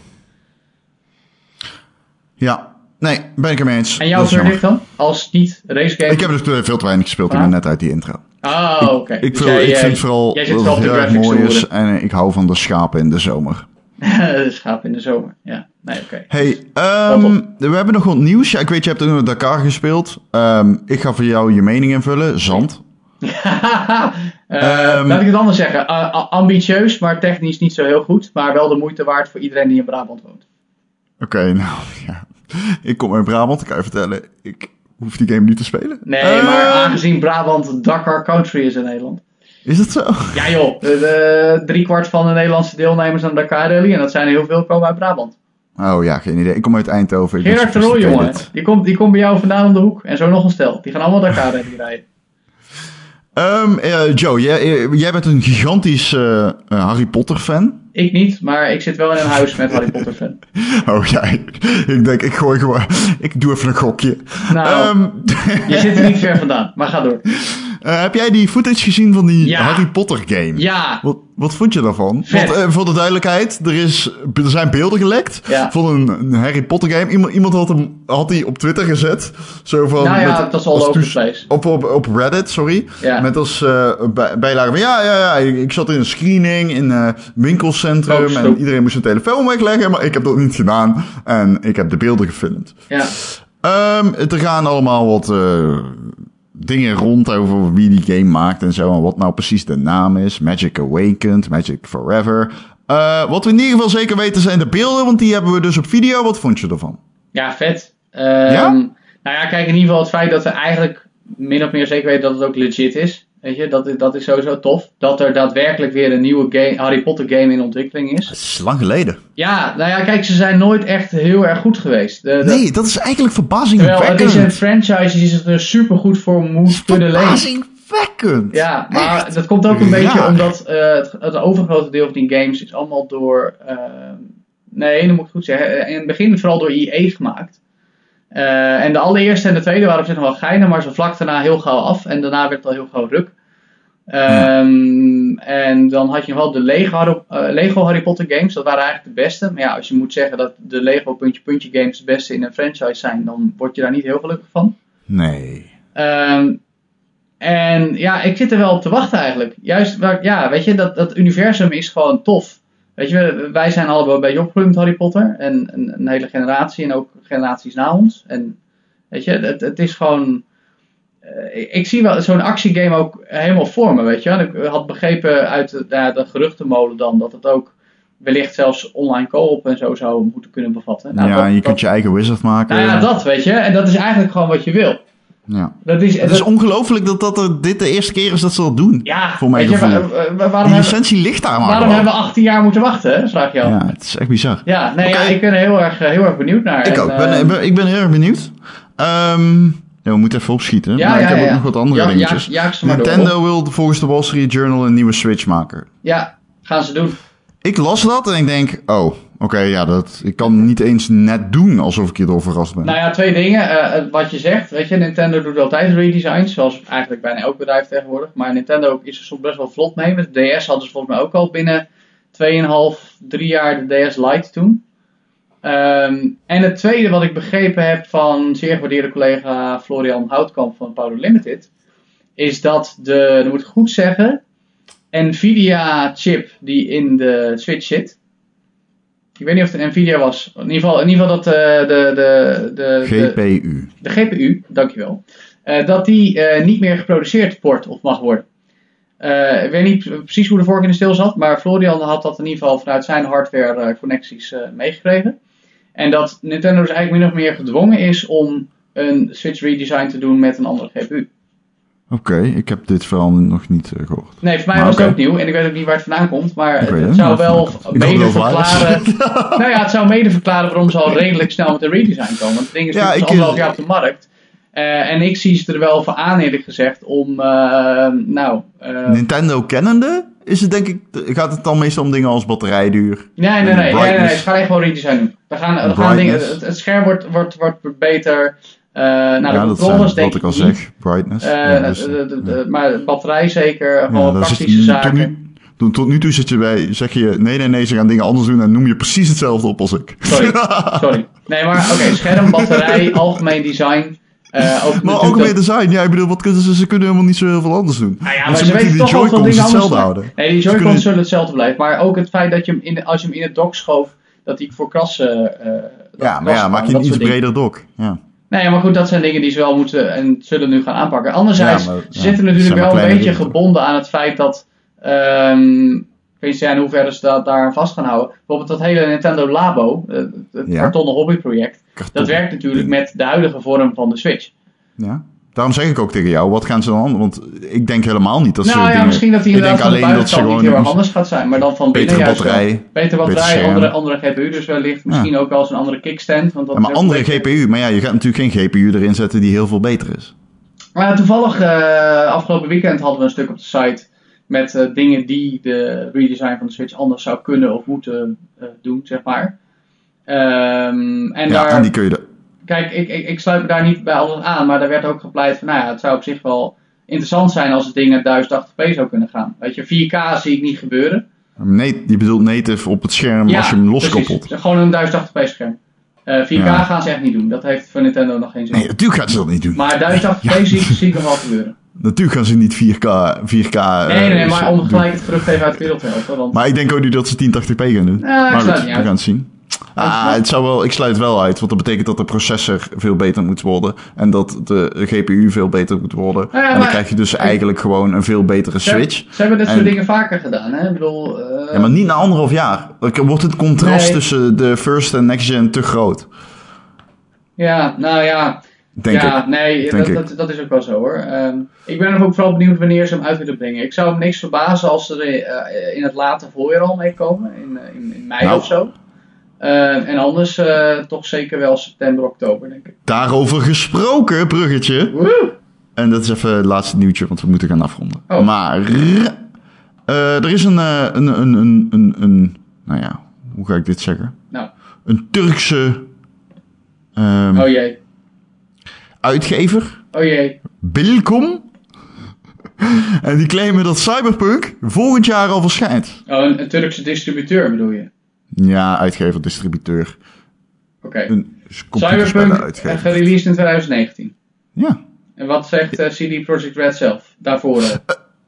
Ja, nee, ben ik er mee eens. En jouw Dat verdict dan? Als niet racegame? Ik heb er dus veel te weinig gespeeld. Ah. ben net uit die intro. Oh, oké. Ik, Dus ik eh, vind vooral jij dat het heel erg graphics mooi is. En eh, ik hou van de schapen in de zomer. de schaap in de zomer. Ja, nee, oké. Hey, ehm, we hebben nog wat nieuws. Ja, ik weet, je hebt nog Dakar gespeeld. Ehm, ik ga voor jou je mening invullen. Zand. Eh, Ehm. laat ik het anders zeggen. Uh, a- ambitieus, maar technisch niet zo heel goed. Maar wel de moeite waard voor iedereen die in Brabant woont. Oké, nou ja. Ik kom uit Brabant. Ik kan je vertellen, ik hoef die game niet te spelen. Nee, Eh, maar aangezien Brabant Dakar Country is in Nederland. Is dat zo? Ja joh, de, de driekwart van de Nederlandse deelnemers aan de Dakar Rally, en dat zijn heel veel, komen uit Brabant. Oh ja, geen idee. Ik kom uit Eindhoven. Gerard Rooij, jongen, die komt, die komt bij jou vandaan om de hoek. En zo nog een stel. Die gaan allemaal Dakar Rally rijden. Eh, Joe, jij, eh, jij bent een gigantisch eh, Harry Potter fan. Ik niet, maar ik zit wel in een huis met Harry Potter fan. Oh ja, ik, ik denk, ik gooi gewoon, ik doe even een gokje. Nou, Ehm, je zit er niet ver vandaan, maar ga door. eh, heb jij die footage gezien van die Ja. Harry Potter game? Ja, Wat, wat vond je daarvan? Vet. Want eh, voor de duidelijkheid, er, is, er zijn beelden gelekt Ja. van een, een Harry Potter game. Iemand, iemand had hem had die op Twitter gezet. Zo van, nou ja, met- dat is als over place. Op, op, op Reddit, sorry. Ja. Met als bij- bijlage van ja, ja, ja, ik, ik zat in een screening in een winkelcentrum. Oh, en iedereen moest zijn telefoon wegleggen, maar ik heb dat niet gedaan. En ik heb de beelden gefilmd. Ja, Ehm, er gaan allemaal wat dingen rond over wie die game maakt en zo. En wat nou precies de naam is. Magic Awakened, Magic Forever. Eh, wat we in ieder geval zeker weten zijn de beelden, want die hebben we dus op video. Wat vond je ervan? ja vet. Ehm, Ja? Nou ja, kijk, in ieder geval het feit dat we eigenlijk min of meer zeker weten dat het ook legit is. Weet je, dat, is- dat is sowieso tof. Dat er daadwerkelijk weer een nieuwe game, Harry Potter game in ontwikkeling is. Het is lang geleden. Ja, nou ja, kijk, ze zijn nooit echt heel erg goed geweest. Nee, dat is eigenlijk terwijl het verbazingwekkend. is een franchise die zich er super goed voor moet kunnen lenen. Verbazingwekkend. Ja, maar Echt dat komt ook een beetje omdat eh, het, het overgrote deel van die games is allemaal door. eh, nee, dat moet ik goed zeggen. In het begin vooral door EA gemaakt. Eh, en de allereerste en de tweede waren op zich nog wel geinig, maar ze vlak daarna heel gauw af. En daarna werd het al heel gauw ruk. Ehm, En dan had je nog wel de Lego, Harry- eh, Lego Harry Potter games. Dat waren eigenlijk de beste. Maar ja, als je moet zeggen dat de Lego puntje puntje games het beste in een franchise zijn, dan word je daar niet heel gelukkig van. Nee. Ehm, en ja, ik zit er wel op te wachten eigenlijk. Juist, waar, ja, weet je, dat, dat universum is gewoon tof. Weet je, wij zijn allemaal een beetje opgegroeid met Harry Potter. En een, een hele generatie en ook generaties na ons. En weet je, het, het is gewoon... eh, ik, ik zie wel zo'n actiegame ook helemaal voor me, weet je. En ik had begrepen uit de, geruchtenmolen dan dat het ook wellicht zelfs online co-op en zo zou moeten kunnen bevatten. Nou, ja, dat- je dat- kunt je eigen wizard maken. Nou ja, dat weet je. En dat is eigenlijk gewoon wat je wil. Ja. Dat is, Het dat- is ongelooflijk dat, dat er dit de eerste keer is dat ze dat doen. Ja, voor je, wa- wa- waarom, Die licentie ligt daar maar waarom hebben we 18 jaar moeten wachten, vraag je al. Ja, Ja, het is echt bizar. nee, ja, ik ben er heel erg, eh, heel erg benieuwd naar. Ik En, ook. eh, Ben, ik ben, ik ben heel erg benieuwd. Ehm, ja, we moeten even opschieten. ja, maar ja, ik heb ja, ook ja. nog wat andere ja, dingetjes. Nintendo wil volgens de Wall Street Journal een nieuwe Switch maken. Ja, gaan ze doen. Ik las dat en ik denk, oh, oké, ja, dat, ik kan niet eens net doen alsof ik hierdoor verrast ben. Nou ja, twee dingen. Eh, eh, wat je zegt, weet je, Nintendo doet altijd redesigns, zoals eigenlijk bijna elk bedrijf tegenwoordig. Maar Nintendo is er soms best wel vlot mee. De DS hadden ze volgens mij ook al binnen 2,5, 3 jaar de DS Lite toen. Ehm, en het tweede wat ik begrepen heb van zeer gewaardeerde collega Florian Houtkamp van Power Limited, is dat de, dat moet ik goed zeggen, Nvidia chip die in de Switch zit. Ik weet niet of het een Nvidia was. In ieder geval, in ieder geval dat uh, de, de, de, GPU. De, de GPU, dankjewel. Uh, dat die uh, niet meer geproduceerd wordt of mag worden. ik weet niet precies hoe de vork in de stil zat, maar Florian had dat in ieder geval vanuit zijn hardware connecties meegekregen. En dat Nintendo dus eigenlijk min of meer gedwongen is om een Switch redesign te doen met een andere GPU. Oké, ik heb dit verhaal nog niet uh, gehoord. Nee, voor mij maar was het ook nieuw en ik weet ook niet waar het vandaan komt. Maar het, het zou wel mede verklaren. nou ja, het zou mede verklaren waarom ze al redelijk snel met een redesign komen. Want het ding is ja, ik, anderhalf jaar op de markt. Uh, en ik zie ze er wel voor aan, eerlijk gezegd, om. Uh, nou. Nintendo kennende is het denk ik. Gaat het dan meestal om dingen als batterijduur? Nee, nee, nee. nee, nee, nee, Ze gaan echt gewoon redesign doen. We gaan, we gaan dingen, het, het, scherm wordt, wordt, wordt beter. Uh, nou, ja, de controllers denk ik al zeg, brightness. Uh, ja, dus, de, de, de, maar de batterij zeker, gewoon praktische zaken. Tot nu, tot nu toe zit je bij, zeg je, nee, nee, nee, ze gaan dingen anders doen en noem je precies hetzelfde op als ik. Sorry, sorry. Nee, maar oké, okay, scherm, batterij, algemeen design. Uh, ook maar algemeen design, ja, ik bedoel, wat kunnen ze, ze kunnen helemaal niet zo heel veel anders doen. Nou ja, maar, maar ze, ze weten die toch Joy-Cons hetzelfde houden. Nee, die Joy-Cons kunnen... zullen hetzelfde blijven, maar ook het feit dat je hem in, als je hem in het dock schoof, dat hij voor krassen... Uh, ja, maar ja, maak je een iets breder dock, ja. Nee, maar goed, dat zijn dingen die ze wel moeten en zullen nu gaan aanpakken. Anderzijds, ja, maar, ze zitten natuurlijk wel een beetje gebonden aan het feit dat. Um, ik weet niet in hoeverre ze dat daar vast gaan houden. Bijvoorbeeld dat hele Nintendo Labo, het, het ja. kartonnen hobbyproject, Karton. dat werkt natuurlijk met de huidige vorm van de Switch. Ja. Daarom zeg ik ook tegen jou, wat gaan ze dan Want ik denk helemaal niet dat nou, ze ja, dingen... misschien dat die inderdaad de buitenkant niet heel erg anders gaat zijn. Maar dan van binnen betere batterij, Betere batterij, andere, andere GPU dus wellicht. Misschien ja. ook wel eens een andere kickstand. Want dat ja, maar andere GPU. Maar ja, je gaat natuurlijk geen GPU erin zetten die heel veel beter is. Maar toevallig, uh, afgelopen weekend hadden we een stuk op de site... met uh, dingen die de redesign van de Switch anders zou kunnen of moeten uh, doen, zeg maar. Um, en ja, daar... en die kun je... Kijk, ik, ik, ik sluit me daar niet bij alles aan, maar daar werd ook gepleit van, nou ja, het zou op zich wel interessant zijn als het ding naar 1080p zou kunnen gaan. Weet je, 4K zie ik niet gebeuren. Nee, je bedoelt native op het scherm ja, als je hem loskoppelt. Gewoon een 1080p scherm. Uh, 4K ja. gaan ze echt niet doen. Dat heeft voor Nintendo nog geen zin. Nee, natuurlijk gaan ze dat niet doen. Maar 1080p ja. zie, zie ik nog wel gebeuren. Natuurlijk gaan ze niet 4K. 4K nee, nee, nee, maar om gelijk het gerucht even uit de wereld te helpen. Want... Maar ik denk ook niet dat ze 1080p gaan doen. Maar goed, we gaan het zien. Ah, het zou wel, ik sluit wel uit, want dat betekent dat de processor veel beter moet worden. En dat de GPU veel beter moet worden. Ja, ja, en dan krijg je dus eigenlijk gewoon een veel betere switch. Ze, ze hebben dit en, soort dingen vaker gedaan, hè? Ik bedoel, uh... Ja, maar niet na anderhalf jaar. Wordt het contrast nee. tussen de first en next gen te groot? Ja, nou ja. Denk ja, ik. nee, Denk dat, dat, dat, is ook wel zo hoor. Um, ik ben ook vooral benieuwd wanneer ze hem uit willen brengen. Ik zou hem niks verbazen als ze er uh, in het late voorjaar al mee komen, in, in, in mei nou, of zo. Uh, en anders uh, toch zeker wel september, oktober, denk ik. Daarover gesproken, bruggetje. Woe! En dat is even het laatste nieuwtje, want we moeten gaan afronden. Oh. Maar uh, er is een, een, een, een, een, een, nou ja, hoe ga ik dit zeggen? Nou. Een Turkse um, oh jee. uitgever. Oh jee. Bilkom. en die claimen dat Cyberpunk volgend jaar al verschijnt. Oh, een, een Turkse distributeur bedoel je? Ja, uitgever, distributeur. Oké. Okay. Cyberpunk gereleased in 2019. Ja. En wat zegt uh, CD Projekt Red zelf daarvoor? Uh?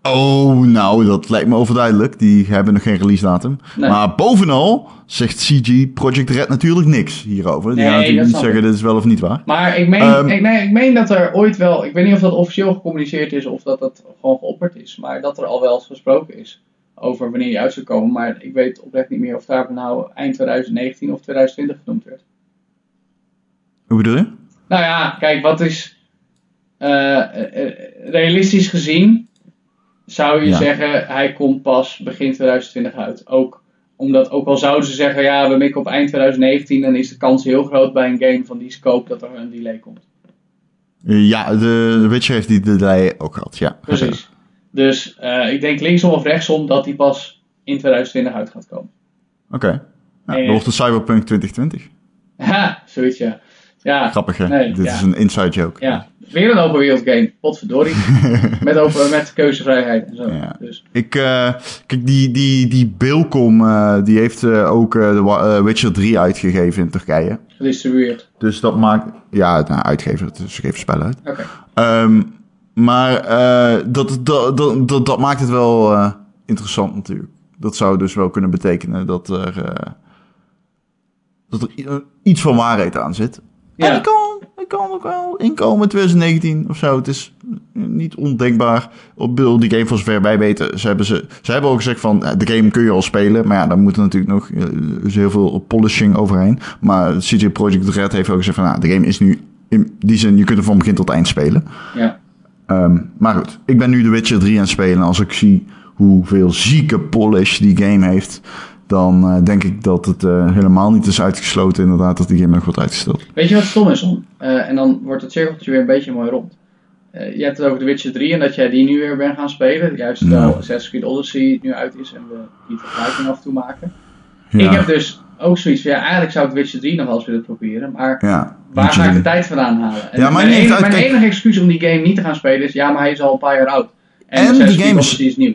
Oh, nou, dat lijkt me overduidelijk. Die hebben nog geen release datum. Nee. Maar bovenal zegt CG Project Red natuurlijk niks hierover. Die nee, gaan natuurlijk niet zeggen dit is wel of niet waar. Maar ik meen, um, ik, nee, ik meen dat er ooit wel, ik weet niet of dat officieel gecommuniceerd is of dat dat gewoon geopperd is, maar dat er al wel eens gesproken is over wanneer die uit zou komen. Maar ik weet oprecht niet meer of daar nou eind 2019 of 2020 genoemd werd. Hoe bedoel je? Nou ja, kijk, wat is uh, realistisch gezien zou je ja. zeggen hij komt pas begin 2020 uit. Ook omdat, ook al zouden ze zeggen, ja, we mikken op eind 2019, dan is de kans heel groot bij een game van die scope dat er een delay komt. Ja, de Witcher heeft die delay ook gehad, ja. Precies. Dus uh, ik denk linksom of rechtsom dat die pas in 2020 uit gaat komen. Oké. Okay. Ja, En- dat wordt de Cyberpunk 2020. Ha, zoiets ja. Ja, Grappig, hè? Nee, Dit ja. is een inside joke. ja. weer een open wereld game. Potverdorie. met, open, met keuzevrijheid en zo. Ja. Dus, Ik, eh, kijk, die, die, die Bilcom, eh, die heeft eh, ook eh, de eh, Witcher 3 uitgegeven in Turkije. gedistribueerd. Dus dat maakt, ja, nou, uitgever, dus ze geven spellen uit. Oké. Ehm, maar eh, dat, dat, dat, dat, dat maakt het wel eh, interessant natuurlijk. Dat zou dus wel kunnen betekenen dat er, eh, dat er iets van waarheid aan zit. Ja. En kan, ik kan ook wel inkomen in 2019 of zo. Het is niet ondenkbaar. Op bedoel, die game voor zover wij weten. Ze hebben, ze, ze hebben ook gezegd van, de game kun je al spelen. Maar ja, daar moet er natuurlijk nog dus heel veel polishing overheen. Maar CJ Project Red heeft ook gezegd van, nou, de game is nu in die zin, je kunt er van begin tot eind spelen. Ja. Ehm, maar goed, ik ben nu The Witcher 3 aan het spelen. En als ik zie hoeveel zieke polish die game heeft, dan eh, denk ik dat het eh, helemaal niet is uitgesloten inderdaad dat die game nog wordt uitgesteld. Weet je wat stom is, om? en dan wordt het cirkeltje weer een beetje mooi rond. Eh, je hebt het over The Witcher 3 en dat jij die nu weer bent gaan spelen. Juist terwijl Ja. Assassin's Creed Odyssey nu uit is en we die vergelijking af en toe maken. Ja, Ik heb dus ook zoiets van, ja, eigenlijk zou ik Witcher 3 nog wel eens willen proberen. Maar ja, waar ga ik de 3. tijd vandaan halen? En Ja, maar mijn, enige, uit- mijn enige excuus om die game niet te gaan spelen is, ja, maar hij is al een paar jaar oud. En, En die game is- nieuw.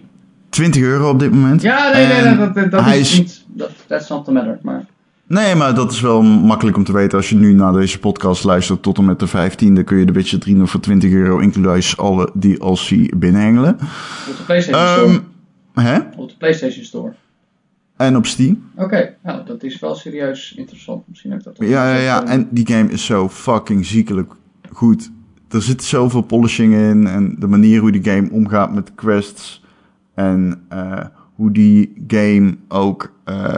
20 euro op dit moment. Ja, nee, nee, dat, dat, is, is niet, dat, that's not the matter. Maar Nee, maar dat is wel makkelijk om te weten. Als je nu naar deze podcast luistert tot en met de 15e, kun je de Witcher 3 nog voor 20 euro inclusief alle DLC binnenhengelen. op de PlayStation Ehm Store. hè? Op de PlayStation Store. En op Steam. Oké, nou, dat is wel serieus interessant. Misschien heb ik dat Ja, ja, ja. En die game is zo fucking ziekelijk goed. Er zit zoveel polishing in. En de manier hoe die game omgaat met quests. En eh, hoe die game ook... eh,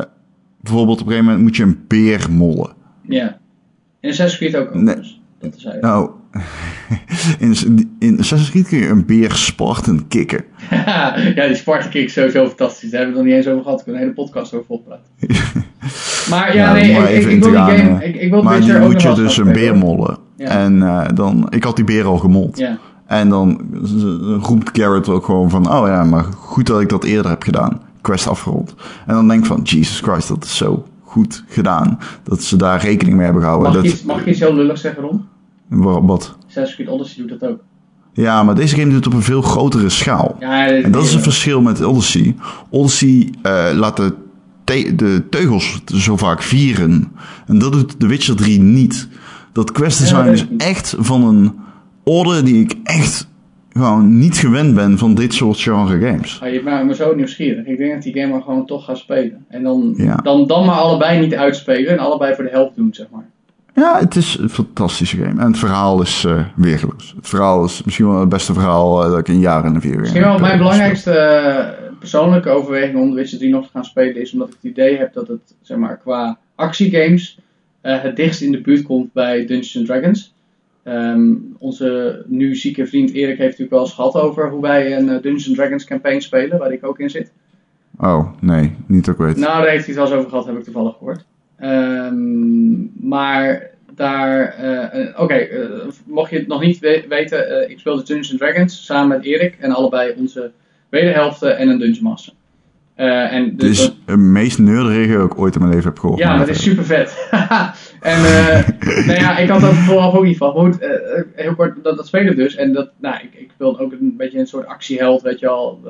bijvoorbeeld op een gegeven moment moet je een beer mollen. Ja. In Assassin's Creed ook Nee. overigens. Dat is hij. Nou, in, in Assassin's Creed kun je een beer Spartan kicken. ja, die Spartan Kick is sowieso fantastisch. Daar hebben we het nog niet eens over gehad. Ik heb een hele podcast over volgepraat. Maar ja, Ja, nee, maar ik, ik, even ik in te wil die gaan, game... Ik, ik wil Maar ook moet je dus een beer mollen. Ja. En eh, dan, ik had die beer al gemold. Ja. En dan roept Garrett ook gewoon van, oh ja, maar goed dat ik dat eerder heb gedaan. Quest afgerond. En dan denk ik van, Jesus Christ, dat is zo goed gedaan. Dat ze daar rekening mee hebben gehouden. Mag, ik Dat, iets, mag iets heel lullig zeggen, Ron? Wa- wat? Assassin's Creed Odyssey doet dat ook. Ja, maar deze game doet het op een veel grotere schaal. Ja, En dat is het verschil met Odyssey. Odyssey eh, laat de, te- de teugels zo vaak vieren. En dat doet The Witcher 3 niet. Dat quest Ja, is ik niet. echt van een orde die ik echt gewoon niet gewend ben van dit soort genre games. Ah, je maakt me zo nieuwsgierig. Ik denk dat die game maar gewoon toch gaat spelen. En dan, Ja. dan, dan maar allebei niet uitspelen en allebei voor de helft doen, zeg maar. Ja, het is een fantastische game. En het verhaal is eh weergeloos. Het verhaal is misschien wel het beste verhaal eh, dat ik in jaren en vier Misschien wel mijn belangrijkste eh, persoonlijke overweging om The Witcher 3 nog te gaan spelen is omdat ik het idee heb dat het, zeg maar, qua actiegames het dichtst in de buurt komt bij Dungeons Dragons. Ehm, onze nu zieke vriend Erik heeft natuurlijk wel eens gehad over hoe wij een Dungeons Dragons campaign spelen, waar ik ook in zit. Oh, nee, niet dat ik weet. Nou, daar heeft hij het wel eens over gehad, heb ik toevallig gehoord. Ehm, maar daar, eh, eh, oké, eh, mocht je het nog niet we- weten, eh, ik speelde Dungeons Dragons samen met Erik en allebei onze wederhelften en een Dungeon Master. En Het is dat- het meest dat ik ooit in mijn leven heb gehoord. ja, het is super vet. en eh, nou ja, ik had dat vooraf ook niet van. Maar goed, heel kort, dat, dat spelen dus. En dat, nou, ik, ik speelde ook een beetje een soort actieheld, weet je al,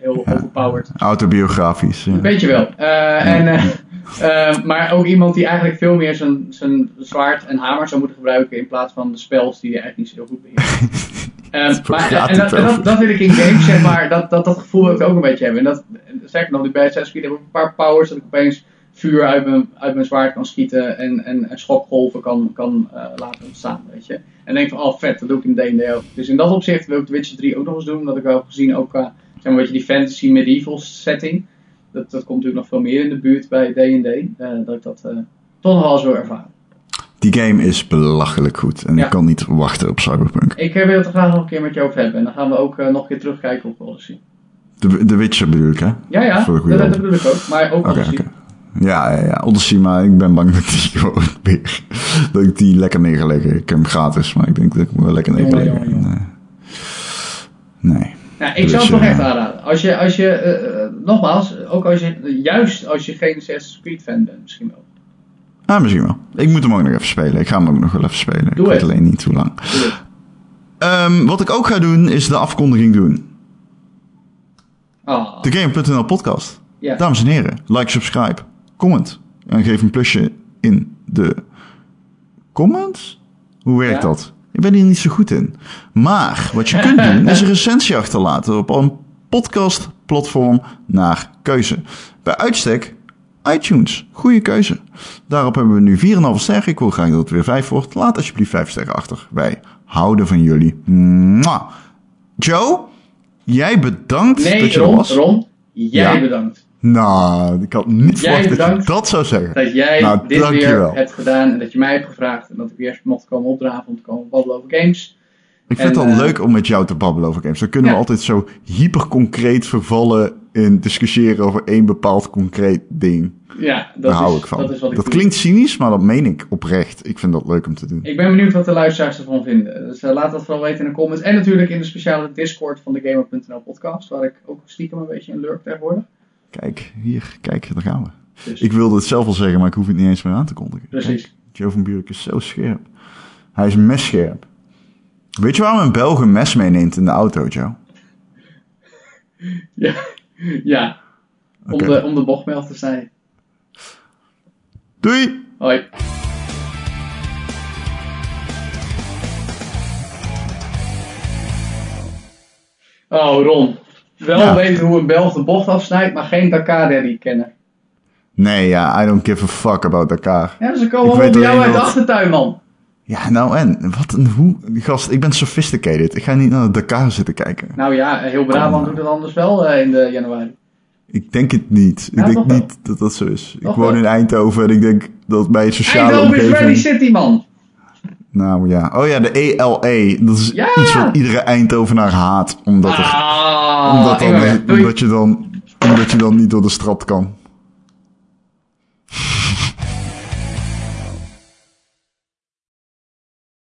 heel Ja. overpowered. Autobiografisch. ja. Weet je wel. Eh, en, eh, eh, maar ook iemand die eigenlijk veel meer zijn, zijn zwaard en hamer zou moeten gebruiken in plaats van de spels die hij eigenlijk niet zo heel goed beheerst. Eh, Waar maar, en, dat, en dat, dat wil ik in games, zeg maar, dat, dat, dat gevoel wil ik ook een beetje hebben. En dat, sterker nog, bij Assassin's heb ik een paar powers dat ik opeens vuur uit mijn, uit mijn zwaard kan schieten en, en, en schokgolven kan, kan eh, laten ontstaan, weet je. En denk van, oh vet, dat doe ik in D&D ook. Dus in dat opzicht wil ik The Witcher 3 ook nog eens doen, omdat ik wel heb gezien ook qua, zeg maar, een beetje die fantasy medieval setting. Dat, dat komt natuurlijk nog veel meer in de buurt bij D&D, eh, dat ik dat eh, toch nog wel wil ervaren. Die game is belachelijk goed. En Ja. ik kan niet wachten op Cyberpunk. Ik eh, wil het er graag nog een keer met je over hebben en dan gaan we ook nog een keer terugkijken op Odyssey. De, de Witcher bedoel ik, hè? Ja, ja, dat, bedoel ik ook, maar ook Odyssey. Ja, ja, ja. Odyssey, maar ik ben bang dat die gewoon weer... Dat ik die lekker neer ga leggen. Ik heb hem gratis, maar ik denk dat ik hem wel lekker neer ga Jongen, leggen. jongen, En, eh, nee. Nou, ik zou Dus, het toch eh, echt aanraden. Als je, als je eh, eh, nogmaals, ook als je, juist als je geen Assassin's Creed fan bent, misschien wel. Ah, misschien wel. Ik moet hem ook nog even spelen. Ik ga hem ook nog wel even spelen. ik weet alleen niet hoe lang. Ehm, wat ik ook ga doen, is de afkondiging doen. Ah, De Game.nl podcast. ja. Dames en heren, like, subscribe, comment. En geef een plusje in de comments. Hoe werkt Ja. dat? Ik ben hier niet zo goed in. Maar wat je kunt doen, is een recensie achterlaten op een podcastplatform naar keuze. Bij uitstek iTunes. Goede keuze. Daarop hebben we nu 4,5 sterren. Ik wil graag dat het weer 5 wordt. Laat alsjeblieft 5 sterren achter. Wij houden van jullie. Mwah. Joe, jij bedankt dat je er Ron, was. Ron, jij Ja. bedankt. Nou, ik had niet verwacht dat je dat zou zeggen. Dat jij Nou, dit dankjewel. weer hebt gedaan en dat je mij hebt gevraagd en dat ik weer mocht komen opdraven om te komen babbelen over games. Ik vind En, het al eh, leuk om met jou te babbelen over games. Dan kunnen we altijd zo hyperconcreet vervallen in discussiëren over één bepaald concreet ding. Ja, dat Daar is, hou ik van. Dat, is wat ik doe. klinkt cynisch, maar dat meen ik oprecht. Ik vind dat leuk om te doen. Ik ben benieuwd wat de luisteraars ervan vinden. Dus eh, laat dat vooral weten in de comments. En natuurlijk in de speciale Discord van de Gamer.nl podcast, waar ik ook stiekem een beetje in lurk tegenwoordig. Kijk, hier, kijk, daar gaan we. Dus, Ik wilde het zelf al zeggen, maar ik hoef het niet eens meer aan te kondigen. Precies. Kijk, Joe van Buurik is zo scherp. Hij is messcherp. Weet je waarom een Belg een mes meeneemt in de auto, Joe? ja, ja. Om, de, om de bocht mee af te snijden. Doei! Hoi. Oh, Ron. Wel Ja. weten hoe een Belg de bocht afsnijdt, maar geen Dakar Rally kennen. Nee, ja, I don't give a fuck about elkaar. Ja, ze komen weet op jou uit de achtertuin, man. Ja, nou en? Wat een hoe... Gast, ik ben sophisticated. Ik ga niet naar de Dakar zitten kijken. Nou ja, heel Brabant doet het anders wel eh, in de januari. Ik denk het niet. Ja, ik denk wel. niet dat dat zo is. Toch ik woon wel. in Eindhoven en ik denk dat bij het sociale Eindhoven is Rally omgeving... City, man. Nou ja. Oh ja, de ELE. Dat is Ja! iets wat iedere Eindhovenaar haat. Omdat, er, Ah, omdat, dan, omdat, je dan, omdat je dan niet door de stad kan.